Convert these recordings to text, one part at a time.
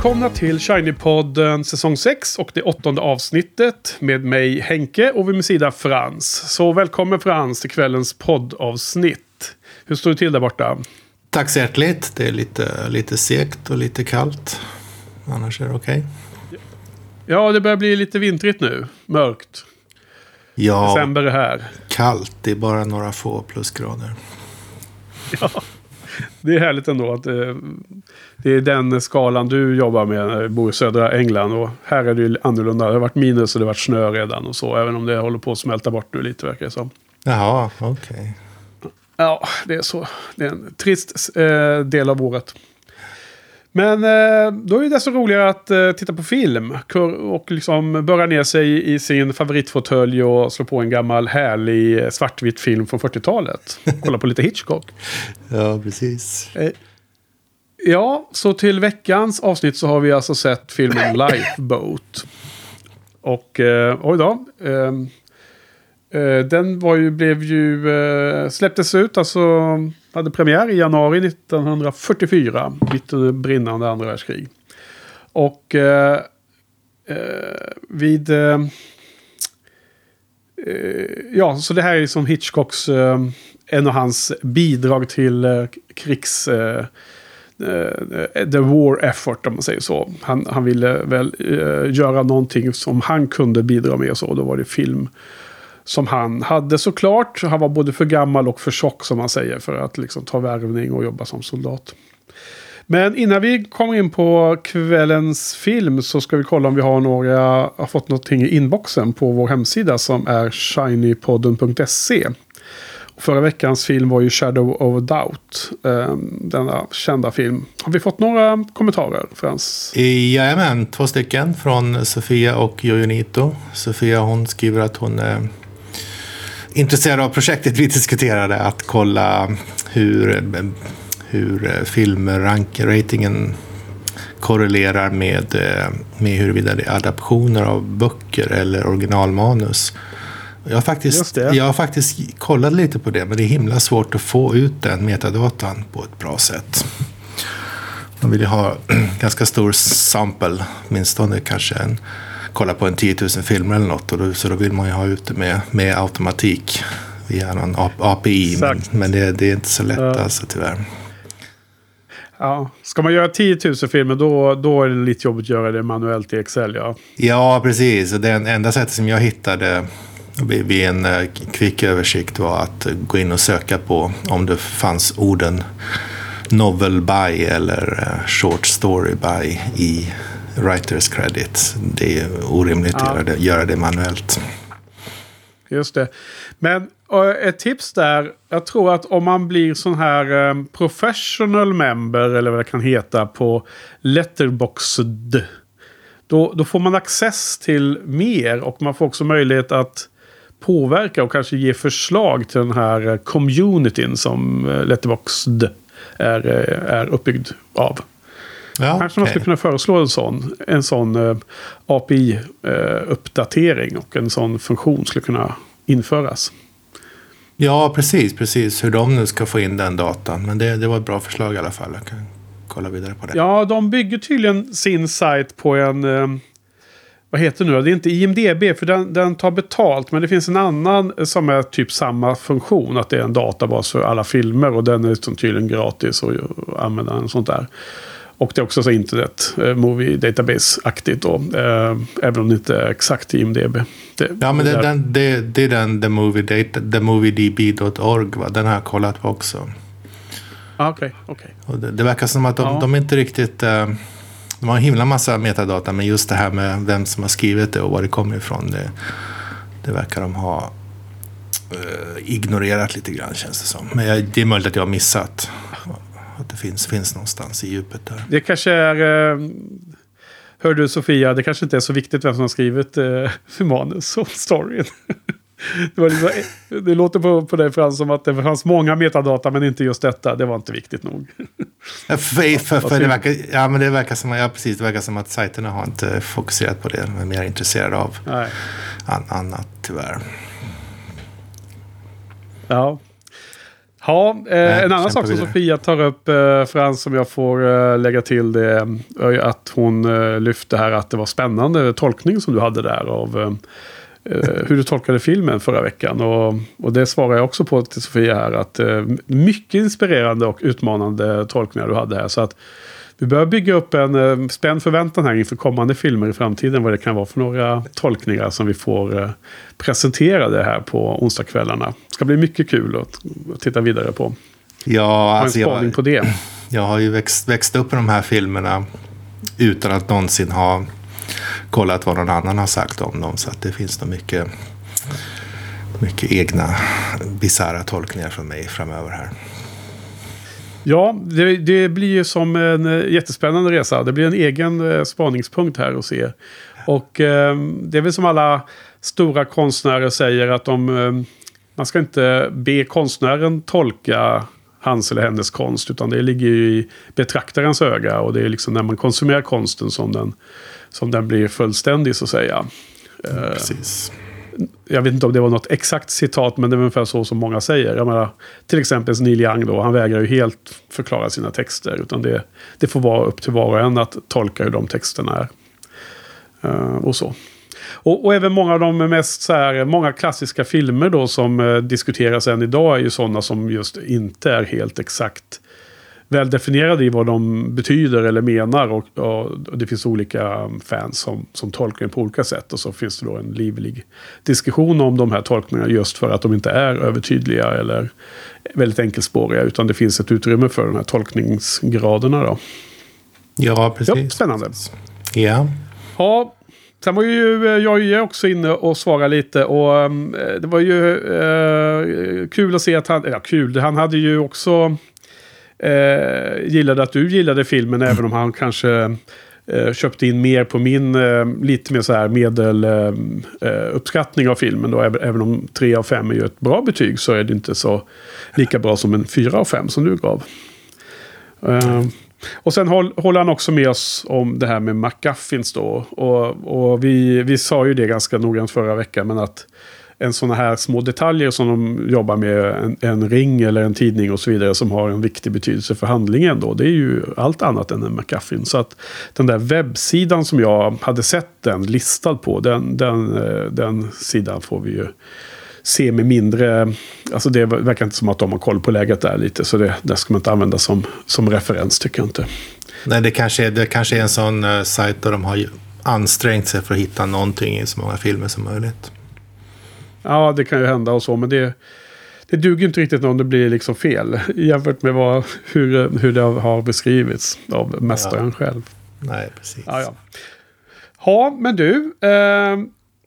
välkomna till Shiny-podden säsong 6 och det åttonde avsnittet med mig Henke och vid min sida Frans. Så välkommen Frans till kvällens poddavsnitt. Hur står det till där borta? Tack så hjärtligt. Det är lite, lite segt och lite kallt. Annars är det okej. Okay. Ja, det börjar bli lite vintrigt nu. Mörkt. Ja, December är här. kallt. Det är bara några få plusgrader. Ja, det är härligt ändå att eh, det är den skalan du jobbar med när du bor i södra England. Och här är det ju annorlunda. Det har varit minus och det har varit snö redan och så. Även om det håller på att smälta bort nu lite verkar det som. Jaha, okej. Okay. Ja, det är så. Det är en trist eh, del av året. Men eh, då är det desto roligare att eh, titta på film. Och liksom börja ner sig i sin favoritfåtölj och slå på en gammal härlig eh, svartvit film från 40-talet. Kolla på lite Hitchcock. ja, precis. Ja, så till veckans avsnitt så har vi alltså sett filmen Lifeboat. Och eh, oj då. Eh, Eh, den var ju, blev ju, eh, släpptes ut, alltså hade premiär i januari 1944. Mitt under brinnande andra världskrig. Och eh, eh vid... Eh, ja, så det här är som Hitchcocks, en av hans bidrag till krigs... Eh, the War Effort om man säger så. Han, han ville väl eh, göra någonting som han kunde bidra med. Så då var det film som han hade såklart. Han var både för gammal och för tjock som man säger för att liksom ta värvning och jobba som soldat. Men innan vi kommer in på kvällens film så ska vi kolla om vi har några, har fått någonting i inboxen på vår hemsida som är shinypodden.se. Förra veckans film var ju Shadow of Doubt. Ehm, Denna kända film. Har vi fått några kommentarer Frans? Eh, jajamän, två stycken från Sofia och Jojonito. Sofia hon skriver att hon är intresserad av projektet vi diskuterade att kolla hur, hur eh, filmratingen korrelerar med, med huruvida det är adaptioner av böcker eller originalmanus. Jag har, faktiskt, jag har faktiskt kollat lite på det, men det är himla svårt att få ut den metadatan på ett bra sätt. Man vill ju ha ganska stor sample, åtminstone kanske en kolla på en 10 000 filmer eller något. Och då, så då vill man ju ha ut det med, med automatik via någon API. Men, men det, det, är inte så lätt ja. alltså tyvärr. Ja, ska man göra 10 000 filmer då, då är det lite jobbigt att göra det manuellt i Excel. Ja, ja precis. Det enda sättet som jag hittade vid en uh, kvick översikt var att gå in och söka på om det fanns orden novel by eller uh, short story by i writers credit. Det är orimligt ja. att göra det, göra det manuellt. Just det. Men ett tips där. Jag tror att om man blir sån här professional member eller vad det kan heta på Letterboxd. Då, då får man access till mer och man får också möjlighet att påverka och kanske ge förslag till den här eh, communityn som eh, Letterboxd är, eh, är uppbyggd av. Ja, Kanske man skulle kunna föreslå en sån, en sån API-uppdatering och en sån funktion skulle kunna införas. Ja, precis, precis. Hur de nu ska få in den datan. Men det, det var ett bra förslag i alla fall. Jag kan kolla vidare på det. Ja, de bygger tydligen sin sajt på en... Vad heter det nu Det är inte IMDB för den, den tar betalt. Men det finns en annan som är typ samma funktion. Att det är en databas för alla filmer. Och den är tydligen gratis att använda. En sånt där. Och det är också så internet, eh, movie database-aktigt då. Eh, även om det inte är exakt IMDB. Det, ja, men det, den, det, det är den, the themoviedb.org, va? Den har jag kollat på också. Ah, Okej, okay, okay. det, det, verkar som att de, ja. de inte riktigt... Eh, de har en himla massa metadata, men just det här med vem som har skrivit det och var det kommer ifrån. Det, det verkar de ha eh, ignorerat lite grann känns det som. Men jag, det är möjligt att jag har missat att det finns, finns någonstans i djupet där. Det kanske är... Eh, hör du Sofia, det kanske inte är så viktigt vem som har skrivit eh, manus och storyn. Det, liksom, eh, det, låter på, på dig Frans som att det fanns många metadata men inte just detta. Det var inte viktigt nog. för, för, för det, verkar, ja, men det, verkar som, ja, precis, det verkar som att sajterna har inte fokuserat på det. De är mer intresserade av an, annat tyvärr. Ja. Ja, eh, Nej, en annan sak som. Sofia tar upp, eh, Frans, som jag får eh, lägga till det, är att hon eh, lyfte här att det var spännande tolkning som du hade där av eh, hur du tolkade filmen förra veckan. Och, och det svarar jag också på till Sofia här, att eh, mycket inspirerande och utmanande tolkningar du hade här. Så att vi börjar bygga upp en eh, spänd förväntan här inför kommande filmer i framtiden. Vad det kan vara för några tolkningar som vi får eh, presenterade här på onsdagskvällarna. Det ska bli mycket kul att, titta vidare på. Ja, Ha en alltså spaning jag, på det. jag har ju växt, växt upp i de här filmerna utan att någonsin ha kollat vad någon annan har sagt om dem. Så att det finns nog mycket, mycket egna bisarra tolkningar från mig framöver här. Ja, det, det blir ju som en eh, jättespännande resa. Det blir en egen eh, spaningspunkt här att se. Och eh, det är väl som alla stora konstnärer säger att de, eh, man ska inte be konstnären tolka hans eller hennes konst. Utan det ligger ju i betraktarens öga. Och det är liksom när man konsumerar konsten som den, som den blir fullständig så att säga. Eh, Precis. jag vet inte om det var något exakt citat, men det är ungefär så som många säger. Jag menar, till exempel Neil Young då, han vägrar ju helt förklara sina texter. Utan det, det får vara upp till var och en att tolka hur de texterna är. Eh, och så. Och, och även många av de mest så här, många klassiska filmer då som eh, diskuteras än idag är ju sådana som just inte är helt exakt väl definierade i vad de betyder eller menar. Och, och det finns olika fans som, som tolkar det på olika sätt. Och så finns det då en livlig diskussion om de här tolkningarna just för att de inte är övertydliga eller väldigt enkelspåriga. Utan det finns ett utrymme för de här tolkningsgraderna då. Ja, Ja, precis. spännande. Ja, Ja, sen var ju eh, jag ju också inne och svarade lite. Och mm, det var ju eh, kul att se att han, ja kul, han hade ju också eh, gillade att du gillade filmen. Även om han kanske eh, köpte in mer på min eh, lite mer så här medel eh, eh, uppskattning av filmen. Då, även, om 3 av 5 är ju ett bra betyg så är det inte så lika bra som en 4 av 5 som du gav. Eh, och sen håll, håller han också med oss om det här med McGuffins då. Och, och vi, vi sa ju det ganska noggrant förra veckan. Men att en sådana här små detaljer som de jobbar med. En, en ring eller en tidning och så vidare. Som har en viktig betydelse för handlingen då. Det är ju allt annat än en McGuffin. Så att den där webbsidan som jag hade sett den listad på. Den, den, eh, den sidan får vi ju se med mindre... Alltså det verkar inte som att de har koll på läget där lite. Så det, det ska man inte använda som, som referens tycker jag inte. Nej, det kanske, är- det kanske är en sån uh, sajt där de har ansträngt sig för att hitta någonting i så många filmer som möjligt. Ja, det kan ju hända och så. Men det, det duger inte riktigt om det blir liksom fel. Jämfört med vad, hur, hur det har beskrivits av mästaren själv. Nej, precis. Ja, ja. Ja, men du. Eh,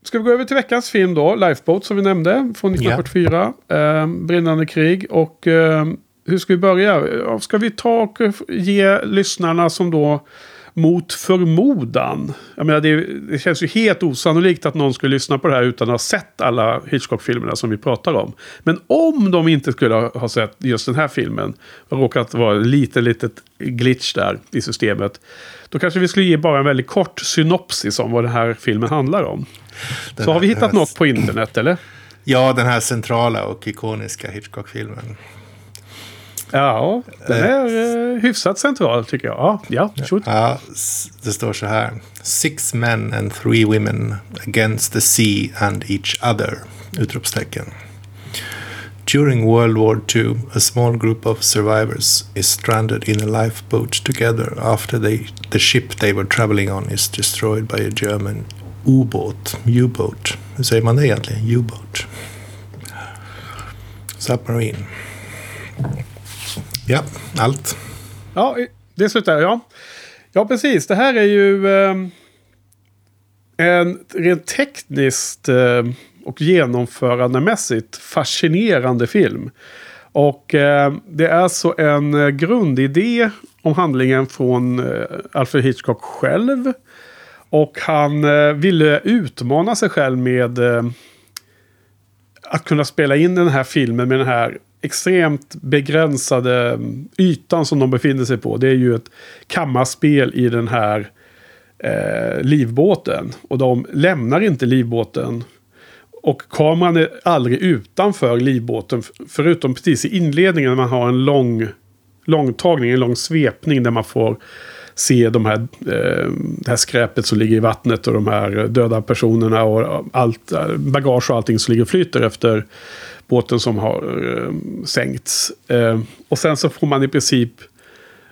ska vi gå över till veckans film då? Lifeboat som vi nämnde. Från 1944. Eh, brinnande krig. Och eh, hur ska vi börja? Ja, Ska vi ta och ge lyssnarna som då mot förmodan. Jag menar, det, det känns ju helt osannolikt att någon skulle lyssna på det här utan att ha sett alla Hitchcock-filmerna som vi pratar om. Men om de inte skulle ha sett just den här filmen och råkat vara en liten, litet glitch där i systemet. Då kanske vi skulle ge bara en väldigt kort synopsis om vad den här filmen handlar om. Den Så har vi här- hittat något på internet, eller? Ja, den här centrala och ikoniska Hitchcock-filmen. Ja, den är eh, hyfsat central tycker jag. Ja, shoot. Ja, det står så här. Six men and three women against the sea and each other. Utropstecken. During World War II, a small group of survivors is stranded in a lifeboat together after they, the ship they were traveling on is destroyed by a German U-boat. U-boat. Hur säger man det egentligen? U-boat. Submarine. Ja, allt. Ja, det slutar ja. Ja, precis. Det här är ju eh, en rent tekniskt eh, och genomförandemässigt fascinerande film. Och eh, det är så en eh, grundidé om handlingen från eh, Alfred Hitchcock själv. Och han eh, ville utmana sig själv med eh, att kunna spela in den här filmen med den här extremt begränsade ytan som de befinner sig på. Det är ju ett kammarspel i den här eh, livbåten. Och de lämnar inte livbåten. Och kameran är aldrig utanför livbåten. Förutom precis i inledningen när man har en lång långtagning, en lång svepning där man får se de här, eh, det här skräpet som ligger i vattnet och de här döda personerna och allt eh, bagage och allting som ligger och flyter efter båten som har eh, sänkts. Eh, och sen så får man i princip,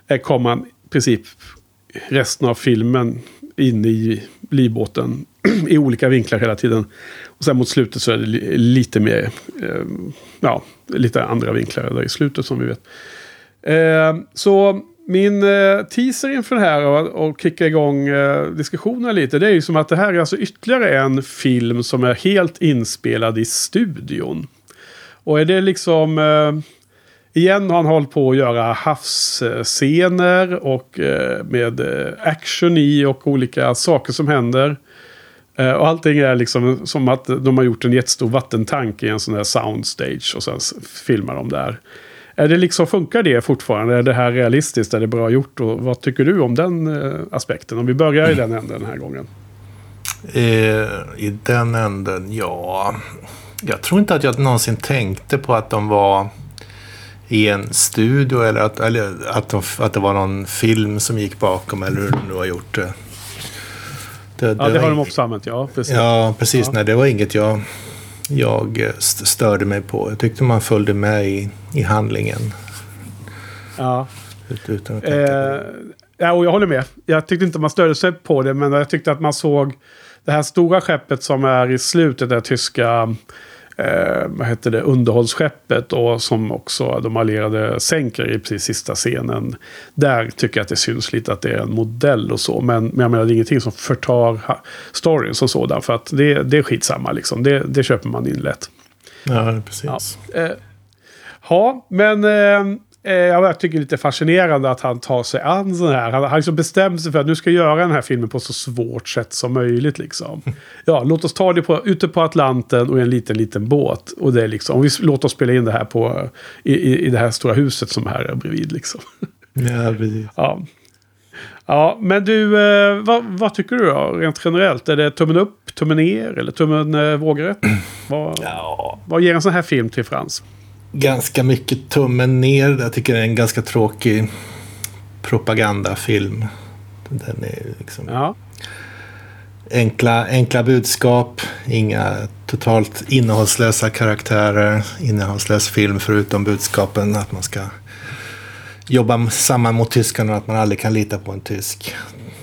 eh, kommer man i princip resten av filmen in i livbåten i olika vinklar hela tiden. Och sen mot slutet så är det lite mer, eh, ja, lite andra vinklar där i slutet som vi vet. Eh, så min eh, teaser inför det här och, och kicka igång eh, diskussionen lite. Det är ju som att det här är alltså ytterligare en film som är helt inspelad i studion. Och är det liksom... Eh, igen har han hållit på att göra havsscener och eh, med eh, action i och olika saker som händer. Eh, och allting är liksom som att de har gjort en jättestor vattentank i en sån här soundstage och sen filmar de där. Är det liksom, funkar det fortfarande? Är det här realistiskt? Är det bra gjort? Och vad tycker du om den eh, aspekten? Om vi börjar i den änden den här gången. Eh, I den änden, ja. Jag tror inte att jag någonsin tänkte på att de var i en studio eller att, eller att, de, att det var någon film som gick bakom eller hur de nu har gjort det. Det, det ja, det har de också använt, ja. Precis. Ja, precis. Ja. Nej, det var inget jag jag störde mig på. Jag tyckte man följde med i, i handlingen. Ja. Utan att eh, ja, och jag håller med. Jag tyckte inte man störde sig på det, men jag tyckte att man såg det här stora skeppet som är i slutet, det tyska eh, vad heter det, underhållsskeppet och som också de allierade sänker i precis sista scenen. Där tycker jag att det syns lite att det är en modell och så. Men, men jag menar, det är ingenting som förtar storyn som sådan. För att det, det är skitsamma liksom. Det, det köper man in lätt. Ja, precis. Ja, eh, ja men... Eh, Eh, jag tycker det är lite fascinerande att han tar sig an sån här. Han har liksom bestämt sig för att nu ska jag göra den här filmen på så svårt sätt som möjligt. Liksom. Ja, låt oss ta det på, ute på Atlanten och i en liten, liten båt. Och det är liksom, vi, låt oss spela in det här på, i, i, i det här stora huset som här är bredvid. Liksom. Ja, precis. Ja. Ja, men du, eh, vad, vad, tycker du då, rent generellt? Är det tummen upp, tummen ner eller tummen eh, vågrätt? Vad, ja. vad ger en sån här film till Frans? Ganska mycket tummen ner. Jag tycker det är en ganska tråkig propagandafilm. Den är liksom... Ja. Enkla, enkla budskap, inga totalt innehållslösa karaktärer, innehållslös film förutom budskapen att man ska jobba samman mot tyskarna och att man aldrig kan lita på en tysk.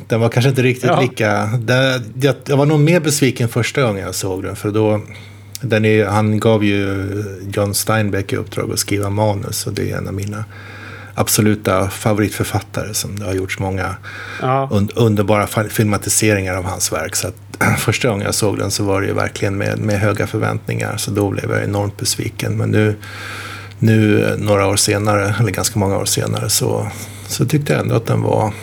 Den var kanske inte riktigt ja. lika... Det, jag, jag var nog mer besviken första gången jag såg den, för då den är, han gav ju John Steinbeck i uppdrag att skriva manus och det är en av mina absoluta favoritförfattare som det har gjorts många ja. un, underbara filmatiseringar av hans verk. Så att, första gången jag såg den så var det ju verkligen med, med höga förväntningar så då blev jag enormt besviken. Men nu, nu några år senare, eller ganska många år senare, så, så tyckte jag ändå att den var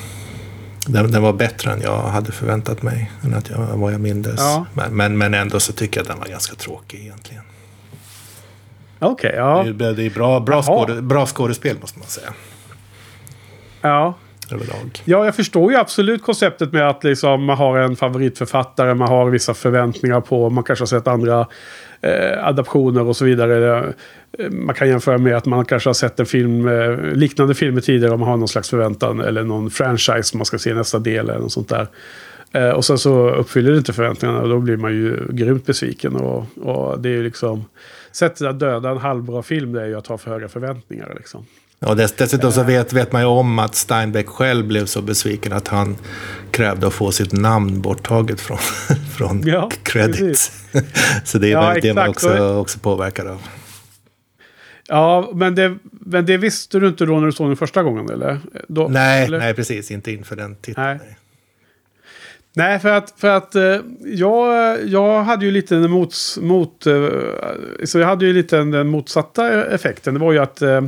den, den, var bättre än jag hade förväntat mig. Än att jag, vad jag mindes. Ja. Men, men, men, ändå så tycker jag att den var ganska tråkig egentligen. Okej, okay, ja. Det, det är bra, bra, skåde, bra skådespel måste man säga. Ja. Överlag. Ja, jag förstår ju absolut konceptet med att liksom, man har en favoritförfattare, man har vissa förväntningar på, man kanske har sett andra eh, adaptioner och så vidare. Eh, man kan jämföra med att man kanske har sett en film, eh, liknande filmer tidigare om man har någon slags förväntan eller någon franchise som man ska se nästa del eller något sånt där. Eh, och sen så uppfyller det inte förväntningarna och då blir man ju grymt besviken. Och, och det är ju liksom... Sättet att döda en halvbra film det är ju att ha för höga förväntningar. Liksom. Och dessutom så vet, vet man ju om att Steinbeck själv blev så besviken att han krävde att få sitt namn borttaget från, från ja, credits. så det är ja, det man också, också påverkad av. Ja, men det, men det visste du inte då när du såg den första gången, eller? Då, nej, eller? nej, precis. Inte inför den titeln. Nej. nej. för att, för att eh, jag, jag hade ju lite en mot, mot... Eh, så jag hade ju lite den motsatta effekten. Det var ju att eh,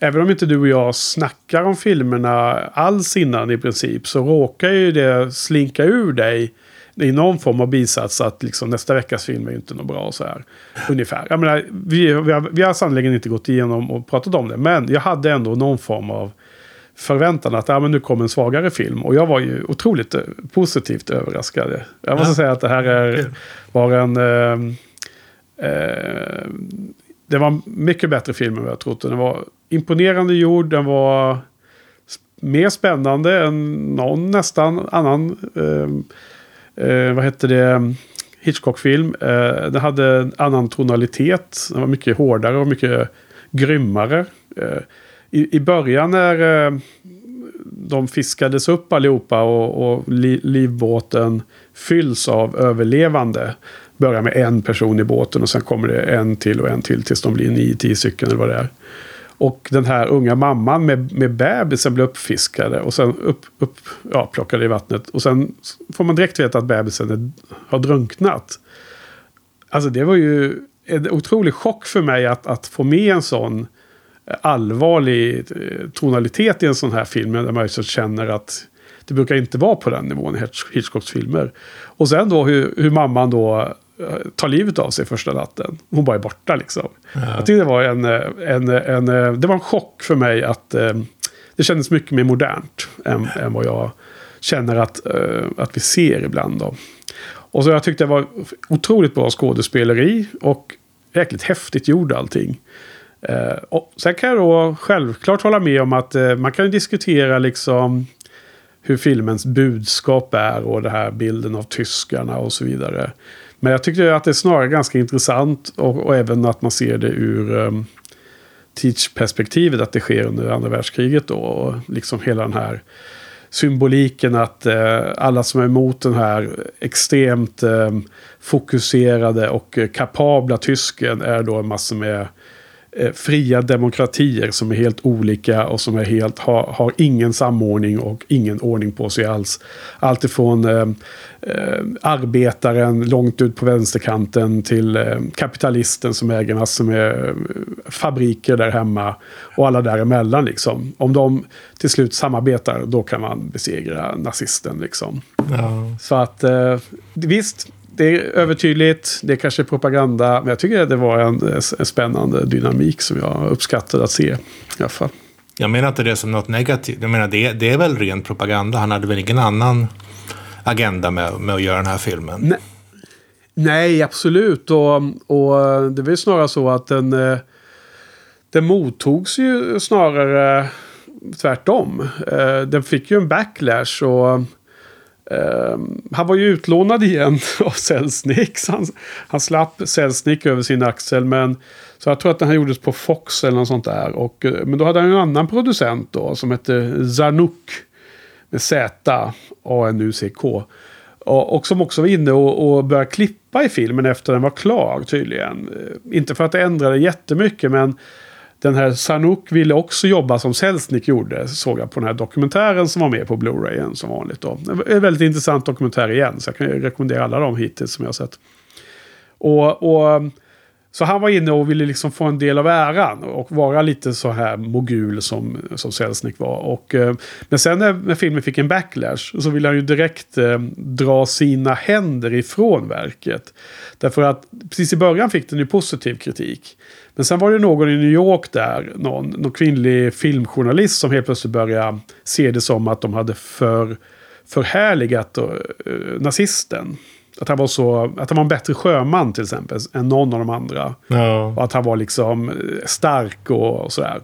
även om inte du och jag snackar om filmerna alls innan i princip så råkar ju det slinka ur dig i någon form av bisats att liksom, nästa veckas film är inte något bra så här. Ungefär. Jag menar, vi, vi, har, vi har sannoliken inte gått igenom och pratat om det. Men jag hade ändå någon form av förväntan att ja, men nu kommer en svagare film. Och jag var ju otroligt eh, positivt överraskad. Jag måste ja. säga att det här är, var en... Eh, Eh, det var mycket bättre film än vad jag trott. Den var imponerande gjord. Den var mer spännande än någon nästan annan. Eh, eh, vad hette det? Hitchcock-film. Eh, den hade en annan tonalitet. Den var mycket hårdare och mycket grymmare. Eh, i, I början när eh, de fiskades upp allihopa och, och li, livbåten fylls av överlevande. Börjar med en person i båten och sen kommer det en till och en till tills de blir nio, tio stycken eller vad det är. Och den här unga mamman med, med bebisen blir uppfiskade och sen upp, upp, ja, plockade i vattnet. Och sen får man direkt veta att bebisen är, har drunknat. Alltså det var ju en otrolig chock för mig att, att få med en sån allvarlig eh, tonalitet i en sån här film. Där man så känner att det brukar inte vara på den nivån i Hitchcocks filmer. Och sen då hur, hur mamman då tar livet av sig första natten. Hon bara är borta liksom. Ja. Jag tyckte det var en, eh, en, en, det var en chock för mig att det kändes mycket mer modernt än, än vad jag känner att, att vi ser ibland. Då. Och så jag tyckte det var otroligt bra skådespeleri och jäkligt häftigt gjord allting. Eh, och sen kan jag då självklart hålla med om att eh, man kan diskutera liksom hur filmens budskap är och den här bilden av tyskarna och så vidare. Men jag tycker att det är snarare ganska intressant och, och även att man ser det ur um, tidsperspektivet att det sker under andra världskriget då. Och liksom hela den här symboliken att eh, alla som är emot den här extremt eh, fokuserade och eh, kapabla tysken är då en massa med fria demokratier som är helt olika och som är helt, har, har ingen samordning och ingen ordning på sig alls. Alltifrån eh, eh, arbetaren långt ut på vänsterkanten till eh, kapitalisten som äger massor med eh, fabriker där hemma och alla däremellan. Liksom. Om de till slut samarbetar då kan man besegra nazisten. Liksom. Ja. Så att eh, visst, det är övertydligt, det är kanske propaganda, men jag tycker att det var en, en spännande dynamik som jag uppskattade att se. I alla fall. Jag menar inte det som något negativt. Jag menar det, det är väl ren propaganda. Han hade väl ingen annan agenda med, med att göra den här filmen? Nej, Nej absolut. Och, och det var ju snarare så att den, eh, den mottogs ju snarare tvärtom. Eh, den fick ju en backlash. och Um, han var ju utlånad igen av Selznick. Han, han slapp Selznick över sin axel. Men, så jag tror att den här gjordes på Fox eller något sånt där. Och, eh, men då hade han en annan producent då som hette Zanuck. Med Z, A-N-U-C-K. Och, och, som också var inne och, och började klippa i filmen efter den var klar tydligen. Eh, inte för att det ändrade jättemycket men den här Sanook ville också jobba som Selznick gjorde. Såg jag på den här dokumentären som var med på Blu-rayen som vanligt. Då. En väldigt intressant dokumentär igen. Så jag kan rekommendera alla dem hittills som jag har sett. Och, och, så han var inne och ville liksom få en del av äran. Och vara lite så här mogul som, som Selznick var. Och, eh, men sen när, när, filmen fick en backlash. Så ville han ju direkt eh, dra sina händer ifrån verket. Därför att precis i början fick den ju positiv kritik. Men sen var det någon i New York där, någon, någon kvinnlig filmjournalist som helt plötsligt började se det som att de hade för, förhärligat uh, nazisten. Att han, var så, att han var en bättre sjöman till exempel än någon av de andra. Ja. Och att han var liksom eh, stark och, och sådär.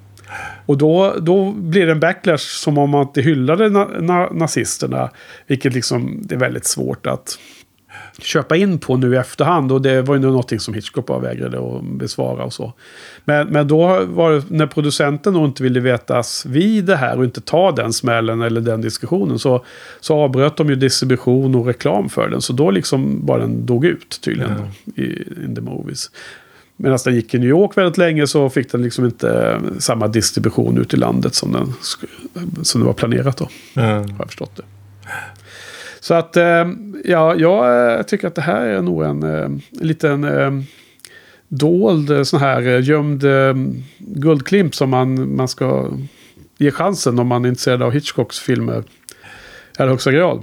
Och då, då blir det en backlash som om man inte hyllade na, na, nazisterna. Vilket liksom, det är väldigt svårt att köpa in på nu i efterhand. Och det var ju någonting som Hitchcock bara vägrade att besvara och så. Men, men då var det när producenten då inte ville vetas vid det här och inte ta den smällen eller den diskussionen. Så, så avbröt de ju distribution och reklam för den. Så då liksom bara den dog ut tydligen mm. i in the movies. Medan den gick i New York väldigt länge så fick den liksom inte samma distribution ut i landet som, den, som det var planerat då. Mm. Har jag förstått det. Så att eh, ja, jag eh, tycker att det här är nog en, eh, en liten dold sån här gömd guldklimp som man, man ska ge chansen om man är intresserad av Hitchcocks filmer. I allra högsta grad.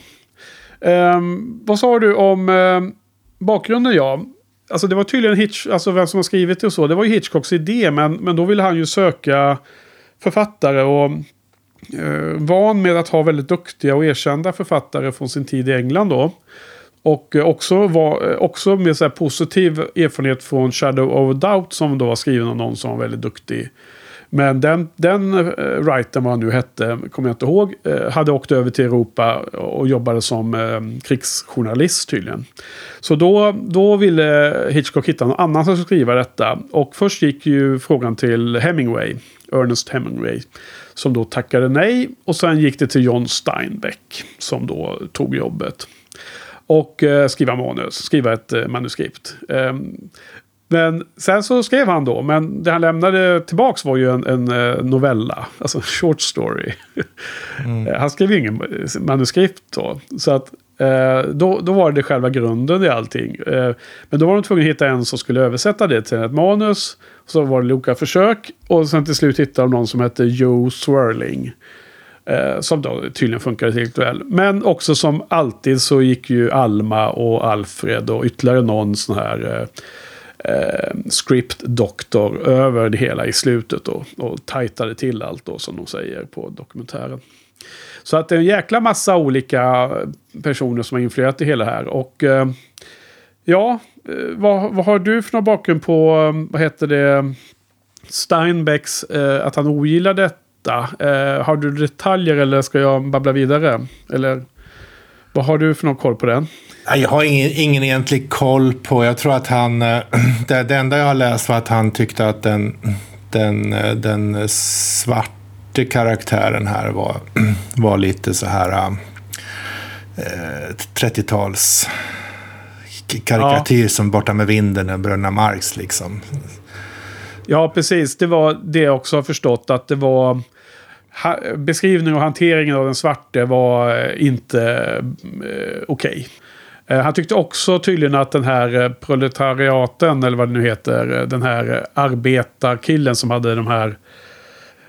Um, vad sa du om uh, bakgrunden? Ja, alltså det var tydligen Hitch, alltså vem som har skrivit det och så. Det var ju Hitchcocks idé, men, men då ville han ju söka författare och Eh, van med att ha väldigt duktiga och erkända författare från sin tid i England då. Och eh, också, var, eh, också med så här positiv erfarenhet från Shadow of Doubt som då var skriven av någon som var väldigt duktig. Men den, den eh, writern, vad han nu hette, kommer jag inte ihåg, eh, hade åkt över till Europa och jobbade som eh, krigsjournalist tydligen. Så då, då ville Hitchcock hitta någon annan som skulle skriva detta. Och först gick ju frågan till Hemingway, Ernest Hemingway. Som då tackade nej. Och sen gick det till John Steinbeck som då tog jobbet. Och eh, skriva manus, skriva ett eh, manuskript. Ehm, Eh, men sen så skrev han då, men det han lämnade tillbaks var ju en, en eh, novella, alltså en short story. Mm. han skrev ju ingen manuskript då. Så att eh, då, då var det själva grunden i allting. Eh, men då var de tvungna att hitta en som skulle översätta det till ett manus. Så var det olika försök. Och sen till slut hittade de någon som hette Joe Swirling. Eh, som då tydligen funkade helt väl. Men också som alltid så gick ju Alma och Alfred och ytterligare någon sån här eh, script-doktor över det hela i slutet då, och tajtade till allt då som de säger på dokumentären. Så att det är en jäkla massa olika personer som har influerat i hela här. Och eh, ja, eh, vad, vad har du för någon bakgrund på, eh, vad heter det, Steinbecks, eh, att han ogillar detta? Eh, har du detaljer eller ska jag babbla vidare? Eller vad har du för någon koll på den? Jag har ingen, ingen egentlig koll på. Jag tror att han... Eh, det, det enda jag har läst var att han tyckte att den, den, eh, den svarte karaktären här var, var lite så här... Eh, 30-tals karikatyr ja. som Borta med vinden och Bröderna Marx liksom. Ja, precis. Det var det jag också har förstått. Att det var... Beskrivningen och hanteringen av den svarte var inte eh, okej. Okay. Eh, han tyckte också tydligen att den här eh, proletariaten, eller vad det nu heter, eh, den här arbetarkillen som hade de här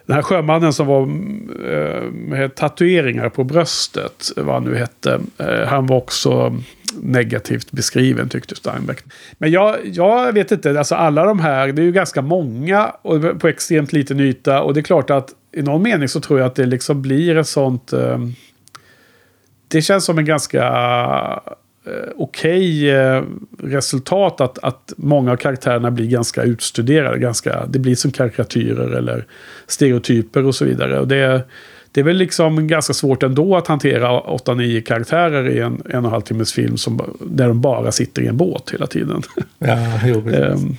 den här sjömannen som var mm, med tatueringar på bröstet, vad han nu hette, han var också negativt beskriven tyckte Steinbeck. Men jag, jag vet inte, alltså alla de här, det är ju ganska många och på extremt liten yta. Och det är klart att i någon mening så tror jag att det liksom blir ett sånt... Det känns som en ganska okej okay, eh, resultat att, att många av karaktärerna blir ganska utstuderade. Ganska, det blir som karikatyrer eller stereotyper och så vidare. Och det det är väl liksom ganska svårt ändå att hantera 8-9 karaktärer i en en och en halv timmes film som, där de bara sitter i en båt hela tiden. Ja, jo, um,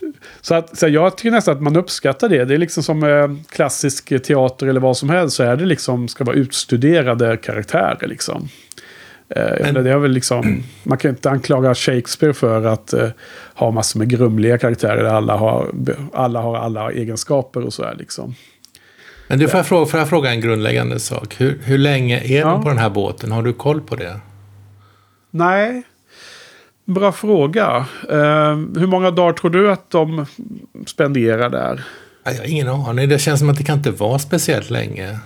så, att, så jag tycker nästan att man uppskattar det. Det är liksom som eh, klassisk teater eller vad som helst. Så är det liksom, ska vara utstuderade karaktärer liksom. Eh, Men, det är väl liksom, man kan inte anklaga Shakespeare för att eh, ha massor med grumliga karaktärer. Där alla har alla, har alla egenskaper och så är liksom. Men du, får jag fråga, får jag fråga en grundläggande sak? Hur, hur länge är ja. de på den här båten? Har du koll på det? Nej, bra fråga. Uh, hur många dagar tror du att de spenderar där? Jag har ingen aning. Det känns som att det kan inte vara speciellt länge.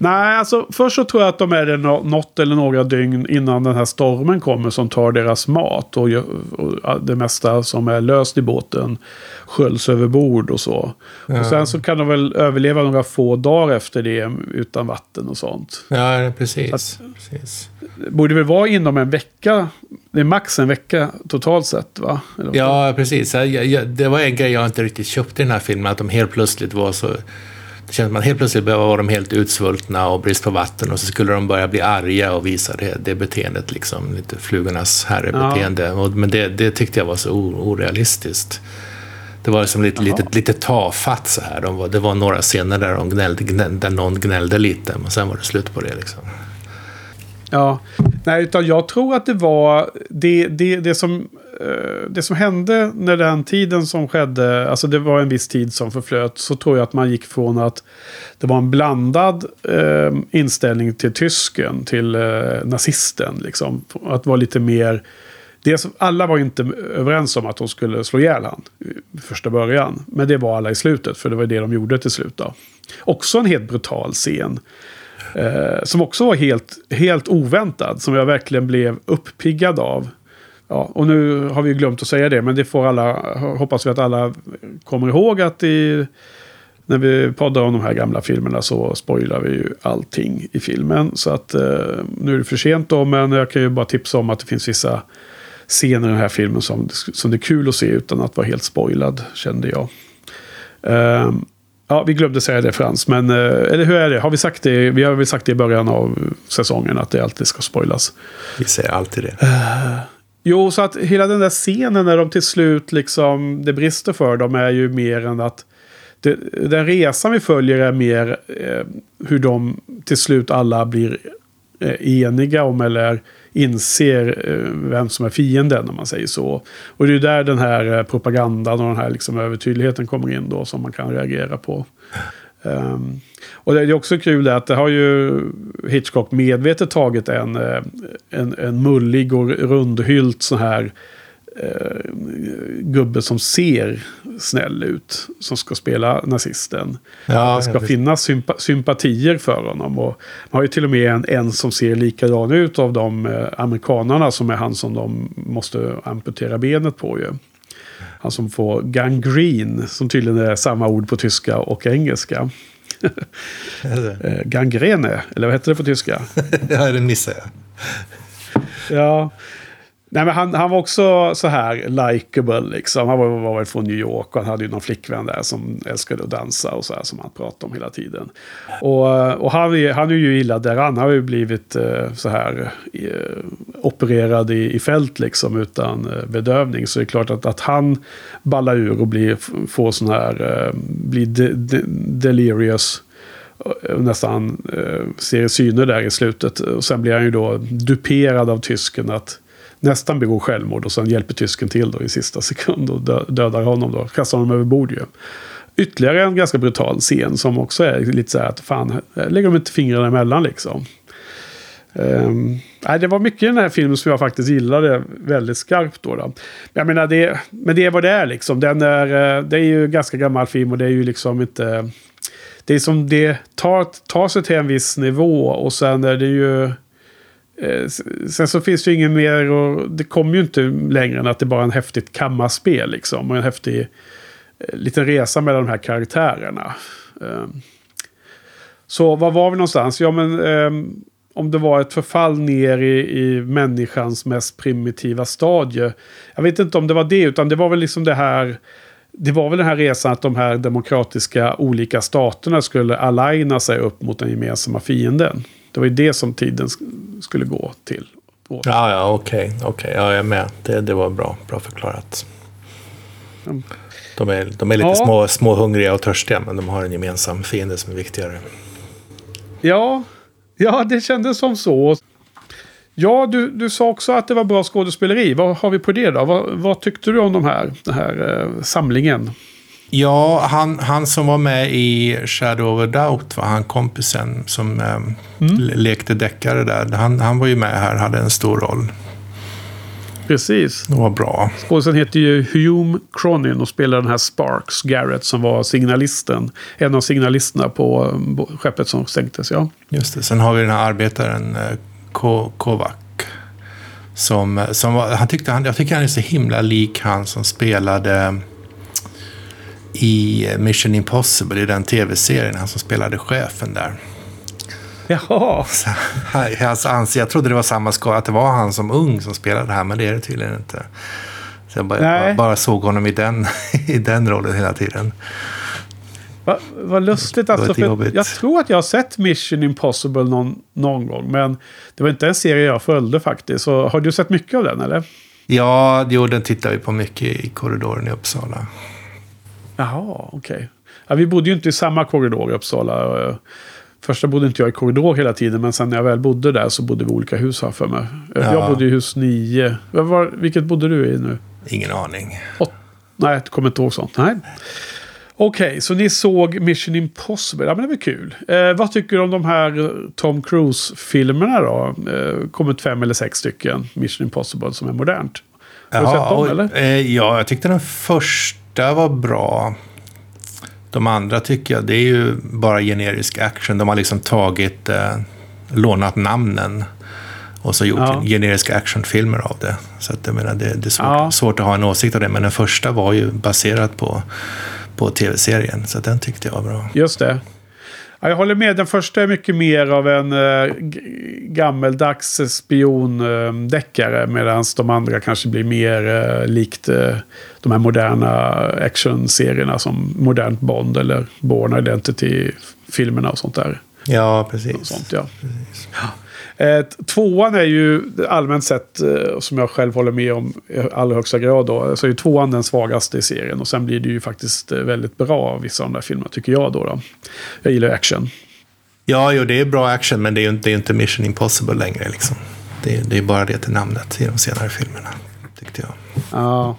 Nej, alltså först så tror jag att de är det något eller några dygn innan den här stormen kommer som tar deras mat. Och, och det mesta som är löst i båten sköljs över bord och så. Ja. Och sen så kan de väl överleva några få dagar efter det utan vatten och sånt. Ja, precis. Att, precis. Det borde väl vara inom en vecka. Det är max en vecka totalt sett va? ja, precis. Det var en grej jag inte riktigt köpte i den här filmen. Att de helt plötsligt var så det känns som att helt plötsligt var de helt utsvultna och brist på vatten och så skulle de börja bli arga och visa det, det beteendet, liksom, lite flugornas herrebeteende. Ja. Men det, det tyckte jag var så orealistiskt. Det var liksom lite, lite, lite tafatt så här. De var, det var några scener där, de gnällde, gnällde, där någon gnällde lite, men sen var det slut på det. Liksom. Ja, nej, utan jag tror att det var det, det, det som Eh, det som hände när den tiden som skedde, alltså det var en viss tid som förflöt, så tror jag att man gick från att det var en blandad eh, inställning till tysken, till eh, nazisten. Liksom. Att vara lite mer... Dels, alla var inte överens om att de skulle slå ihjäl han i första början. Men det var alla i slutet, för det var det de gjorde till slut. Då. Också en helt brutal scen. Eh, som också var helt, helt oväntad, som jag verkligen blev uppiggad av. Ja, och nu har vi glömt att säga det, men det får alla, hoppas vi att alla kommer ihåg att i när vi poddar om de här gamla filmerna så spoilar vi ju allting i filmen. Så att eh, nu är det för sent då, men jag kan ju bara tipsa om att det finns vissa scener i den här filmen som, som det är kul att se utan att vara helt spoilad, kände jag. Uh, ja, vi glömde säga det Frans, men uh, eller hur är det? Har vi sagt det? Vi har väl sagt det i början av säsongen att det alltid ska spoilas. Vi säger alltid det. Jo, så att hela den där scenen när de till slut liksom, det brister för dem är ju mer än att det, den resan vi följer är mer eh, hur de till slut alla blir eh, eniga om eller inser eh, vem som är fienden om man säger så. Och det är där den här eh, propagandan och den här liksom övertydligheten kommer in då som man kan reagera på. Um, och det är också kul att det har ju Hitchcock medvetet tagit en, eh, en, en mullig och rundhylt så här eh, gubbe som ser snäll ut. Som ska spela nazisten. Ja, det ska finnas sympa sympatier för honom. Och man har ju till och med en, en som ser likadan ut av de eh, amerikanarna som är han som de måste amputera benet på ju. Han som får gangrene, som tydligen är samma ord på tyska och engelska. eh, gangrene, eller vad heter det på tyska? ja, det missade jag. ja, Nej, men han, han var också så här likable liksom. Han var, var väl från New York och han hade ju någon flickvän där som älskade att dansa och så här som han pratade om hela tiden. Och, och han, han är ju illa däran. Han har ju blivit eh, så här eh, opererad i, i fält liksom utan eh, bedövning. Så det är klart att, att han ballar ur och blir, får sån här, eh, blir de, de, delirious eh, nästan eh, ser syner där i slutet. Och sen blir han ju då duperad av tysken att nästan begår självmord och sen hjälper tysken till då i sista sekund och dödar honom då. Kastar honom över bord ju. Ytterligare en ganska brutal scen som också är lite så här att fan, lägger de inte fingrarna emellan liksom. Um, nej, det var mycket i den här filmen som jag faktiskt gillade väldigt skarpt då. då. Jag menar, det, men det är vad det är liksom. Den är, eh, det är ju ganska gammal film och det är ju liksom inte... Det är som det tar, tar sig till en viss nivå och sen är det ju Eh, sen så finns det ju inget mer och det kommer ju inte längre än att det bara är en häftigt kammarspel liksom. Och en häftig eh, liten resa mellan de här karaktärerna. Eh, så var var vi någonstans? Ja men eh, om det var ett förfall ner i, i människans mest primitiva stadie. Jag vet inte om det var det utan det var väl liksom det här det var väl den här resan att de här demokratiska olika staterna skulle aligna sig upp mot den gemensamma fienden. Det var ju det som tiden skulle gå till. Ja, ja, okej. Okay, okay, ja, jag är med. Det, det var bra, bra förklarat. De är, de är lite ja. små, små hungriga och törstiga, men de har en gemensam fiende som är viktigare. Ja, ja det kändes som så. Ja, du, du sa också att det var bra skådespeleri. Vad har vi på det då? Vad, vad tyckte du om de här, den här eh, samlingen? Ja, han, han som var med i Shadow of a Doubt, var han kompisen som eh, mm. lekte deckare där. Han, han var ju med här, hade en stor roll. Precis. Det var bra. Skådisen heter ju Hume Cronin och spelar den här Sparks Garrett som var signalisten. En av signalisterna på skeppet som sänktes, ja. Just det. Sen har vi den här arbetaren eh, Kovac. Som, som var, han tyckte han, jag tycker han är så himla lik han som spelade i Mission Impossible, i den tv-serien, han som spelade chefen där. Jaha. Så, alltså, jag trodde det var samma skådespelare, att det var han som ung som spelade det här, men det är det tydligen inte. Så jag bara, bara, bara såg honom i den, i den rollen hela tiden. Vad va lustigt alltså. För jag tror att jag har sett Mission Impossible någon, någon gång. Men det var inte en serie jag följde faktiskt. Så har du sett mycket av den eller? Ja, jo, den tittar vi på mycket i korridoren i Uppsala. Jaha, okej. Okay. Ja, vi bodde ju inte i samma korridor i Uppsala. Första bodde inte jag i korridor hela tiden, men sen när jag väl bodde där så bodde vi i olika hus här för mig. Ja. Jag bodde i hus 9. Var, vilket bodde du i nu? Ingen aning. Åt, nej, jag kommer inte ihåg sånt. Nej. Okej, okay, så ni såg Mission Impossible. Ja, men det var kul. Eh, vad tycker du om de här Tom Cruise-filmerna då? Eh, kommit fem eller sex stycken Mission Impossible som är modernt. Har du sett dem eller? Eh, ja, jag tyckte den första första var bra. De andra tycker jag, det är ju bara generisk action. De har liksom tagit, eh, lånat namnen och så gjort ja. generiska actionfilmer av det. Så att jag menar, det, det är svårt, ja. svårt, att ha en åsikt av det. Men den första var ju baserad på, på tv-serien. Så den tyckte jag var bra. Just det. Ja, jag håller med. Den första är mycket mer av en äh, gammeldags spiondeckare. Äh, Medan de andra kanske blir mer äh, likt de här moderna actionserierna som Modernt Bond eller Born Identity-filmerna och sånt där. Ja, precis. Sånt, ja. Precis. Eh, tvåan är ju allmänt sett, eh, som jag själv håller med om i allra högsta grad, då, så är ju tvåan den svagaste i serien. Och sen blir det ju faktiskt eh, väldigt bra, vissa av de där filmerna, tycker jag då. då. Jag gillar action. Ja, jo, det är bra action, men det är ju inte, inte Mission Impossible längre. Liksom. Det, det är bara det till namnet i de senare filmerna, tyckte jag. Ja.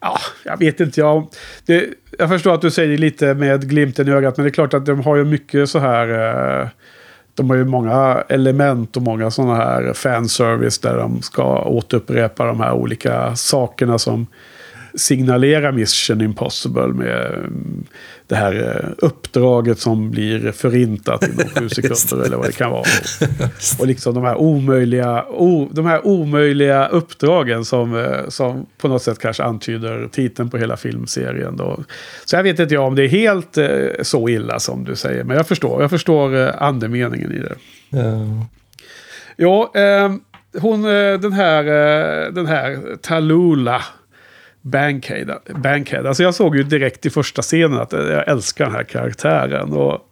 Ja, jag vet inte. Jag, det, jag förstår att du säger lite med glimten i ögat. Men det är klart att de har ju mycket så här... Eh, de har ju många element och många sådana här fanservice där de ska återupprepa de här olika sakerna som signalerar Mission Impossible med mm, det här eh, uppdraget som blir förintat inom sju sekunder eller vad det kan vara. Och liksom de här omöjliga, o, de här omöjliga uppdragen som, eh, som på något sätt kanske antyder titeln på hela filmserien. Då. Så jag vet inte om det är helt eh, så illa som du säger, men jag förstår, jag förstår andemeningen i det. Ja, ja hon, den här, den här Talula Bankhead. Bankhead. Alltså jag såg ju direkt i första scenen att jag älskar den här karaktären. Och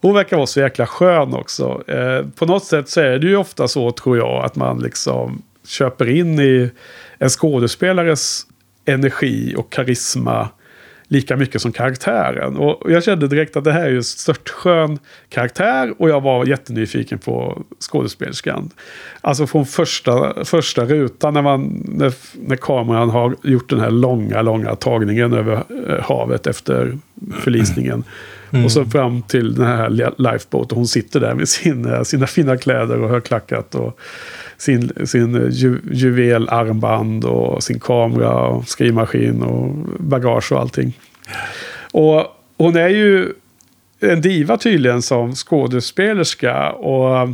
hon verkar vara så jäkla skön också. Eh, på något sätt så är det ju ofta så, tror jag, att man liksom köper in i en skådespelares energi och karisma lika mycket som karaktären. Och jag kände direkt att det här är ju en störtskön karaktär och jag var jättenyfiken på skådespelerskan. Alltså från första, första rutan när, man, när, när kameran har gjort den här långa, långa tagningen över eh, havet efter förlisningen. Mm. Och så fram till den här lifeboat och hon sitter där med sin, eh, sina fina kläder och högklackat. Och, sin, sin eh, ju, juvelarmband och sin kamera och skrivmaskin och bagage och allting. Och hon är ju en diva tydligen som skådespelerska. Och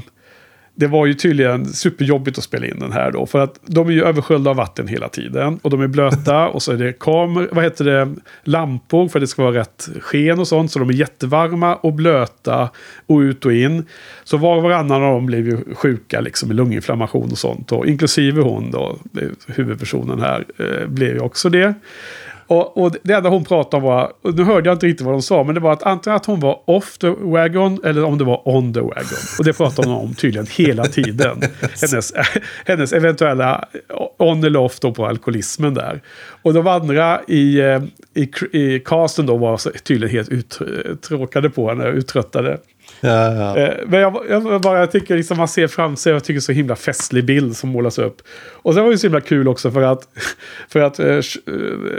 det var ju tydligen superjobbigt att spela in den här då. För att de är ju översköljda av vatten hela tiden. Och de är blöta och så är det kameror, vad heter det, lampor för att det ska vara rätt sken och sånt. Så de är jättevarma och blöta och ut och in. Så var och varannan av dem blev ju sjuka liksom med lunginflammation och sånt. Och inklusive hon då, huvudpersonen här, eh, blev ju också det. Och, och, det enda hon pratade om var, nu hörde jag inte riktigt vad de sa, men det var att antingen att hon var off the wagon eller om det var on the wagon. Och det pratade hon om tydligen hela tiden. Hennes, hennes eventuella on eller off då på alkoholismen där. Och de andra i, eh, i, i casten då var tydligen helt uttråkade på henne, uttröttade. Ja, ja. Eh, men jag, jag, bara, jag tycker liksom man ser fram sig, jag tycker så himla festlig bild som målas upp. Och sen var det så himla kul också för att, för att eh, eh,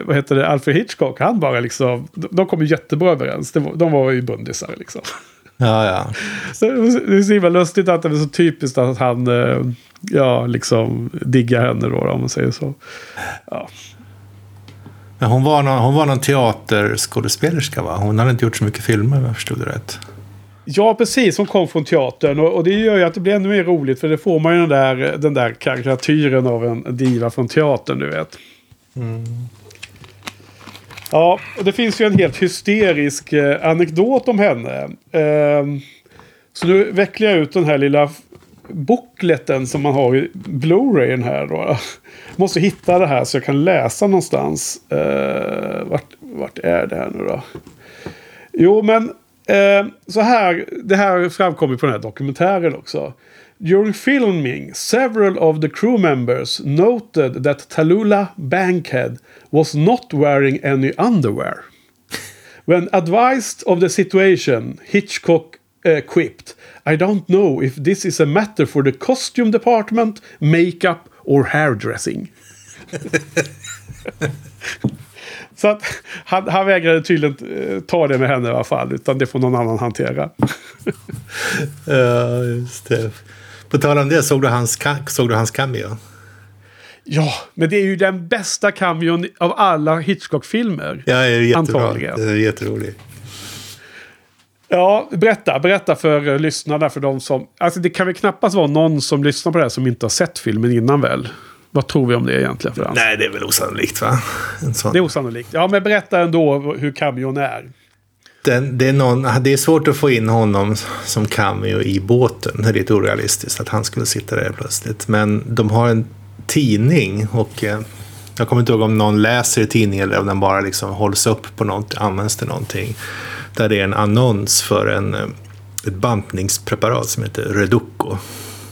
vad heter det, Alfred Hitchcock, han bara liksom, de kom ju jättebra överens. De var ju bundisar liksom. Ja, ja. Så det är så himla lustigt att det är så typiskt att han, ja, liksom diggar henne då, om man säger så. Ja. Men hon var någon, hon var någon teaterskådespelerska va? Hon hade inte gjort så mycket filmer om jag förstod det rätt. Ja, precis. Hon kom från teatern. Och, och, det gör ju att det blir ännu mer roligt. För det får man ju den där, den där karikatyren av en diva från teatern, du vet. Mm. Ja, och det finns ju en helt hysterisk eh, anekdot om henne. Eh, så nu vecklar jag ut den här lilla bokleten som man har i Blu-rayen här då. Måste hitta det här så jag kan läsa någonstans. Eh, vart, vart är det här nu då? Jo, men Eh, så här, det här framkommer på den här dokumentären också. During filming, several of the crew members noted that Talula Bankhead was not wearing any underwear. When advised of the situation, Hitchcock uh, quipped, I don't know if this is a matter for the costume department, makeup or hairdressing. Så att han, han vägrade tydligen eh, ta det med henne i alla fall. Utan det får någon annan hantera. ja, just det. På tal om det, såg du hans, såg du hans cameo? Ja, men det är ju den bästa cameon av alla Hitchcock-filmer. Ja, det är jättebra. Antagligen. Det är jätterolig. Ja, berätta, berätta för uh, lyssnarna, för de som... Alltså det kan väl knappast vara någon som lyssnar på det här som inte har sett filmen innan väl? Vad tror vi om det egentligen Frans? Nej, det är väl osannolikt va? Det är osannolikt. Ja, men berätta ändå hur cameon är. Den, det, är någon, det är svårt att få in honom som cameo i båten. Det är lite orealistiskt att han skulle sitta där plötsligt. Men de har en tidning och eh, jag kommer inte ihåg om någon läser tidningen eller om den bara liksom hålls upp på något, används till någonting. Där det är en annons för en, eh, ett bantningspreparat som heter Reduco.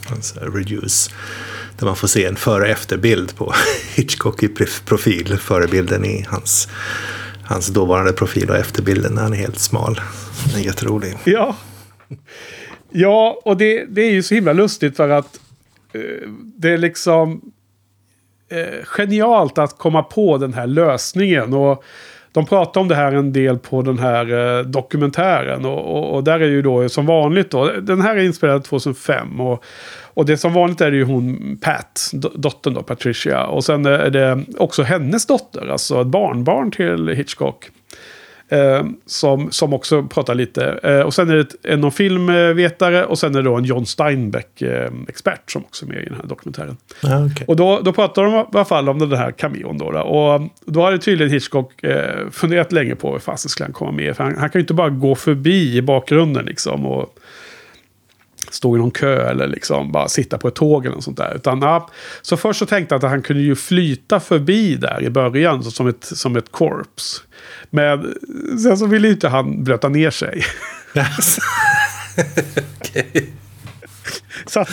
Alltså Reduce. Där man får se en före och efterbild på Hitchcock i profil. Förebilden i hans, hans dåvarande profil och efterbilden när han är helt smal. Den är jätterolig. Ja, ja och det, det är ju så himla lustigt för att eh, det är liksom eh, genialt att komma på den här lösningen. Och de pratar om det här en del på den här eh, dokumentären. Och, och, och, där är ju då som vanligt då. Den här är inspelad 2005. Och, och det som vanligt är det ju hon Pat, dottern då, Patricia. Och sen eh, är det också hennes dotter, alltså ett barnbarn till Hitchcock. Eh, som, som också pratar lite. Eh, och sen är det en filmvetare och sen är det då en John Steinbeck-expert som också är med i den här dokumentären. Ah, okay. Och då, då pratar de i alla fall om den här cameon då. då. Och då har det tydligen Hitchcock eh, funderat länge på hur fasen skulle han komma med. För han, han kan ju inte bara gå förbi i bakgrunden liksom. Och, stå i någon kö eller liksom bara sitta på ett tåg eller något sånt där. Utan, ja, så först så tänkte jag att han kunde ju flyta förbi där i början som ett, som ett korps. Men sen så ville inte han blöta ner sig. Yes. okay. Så att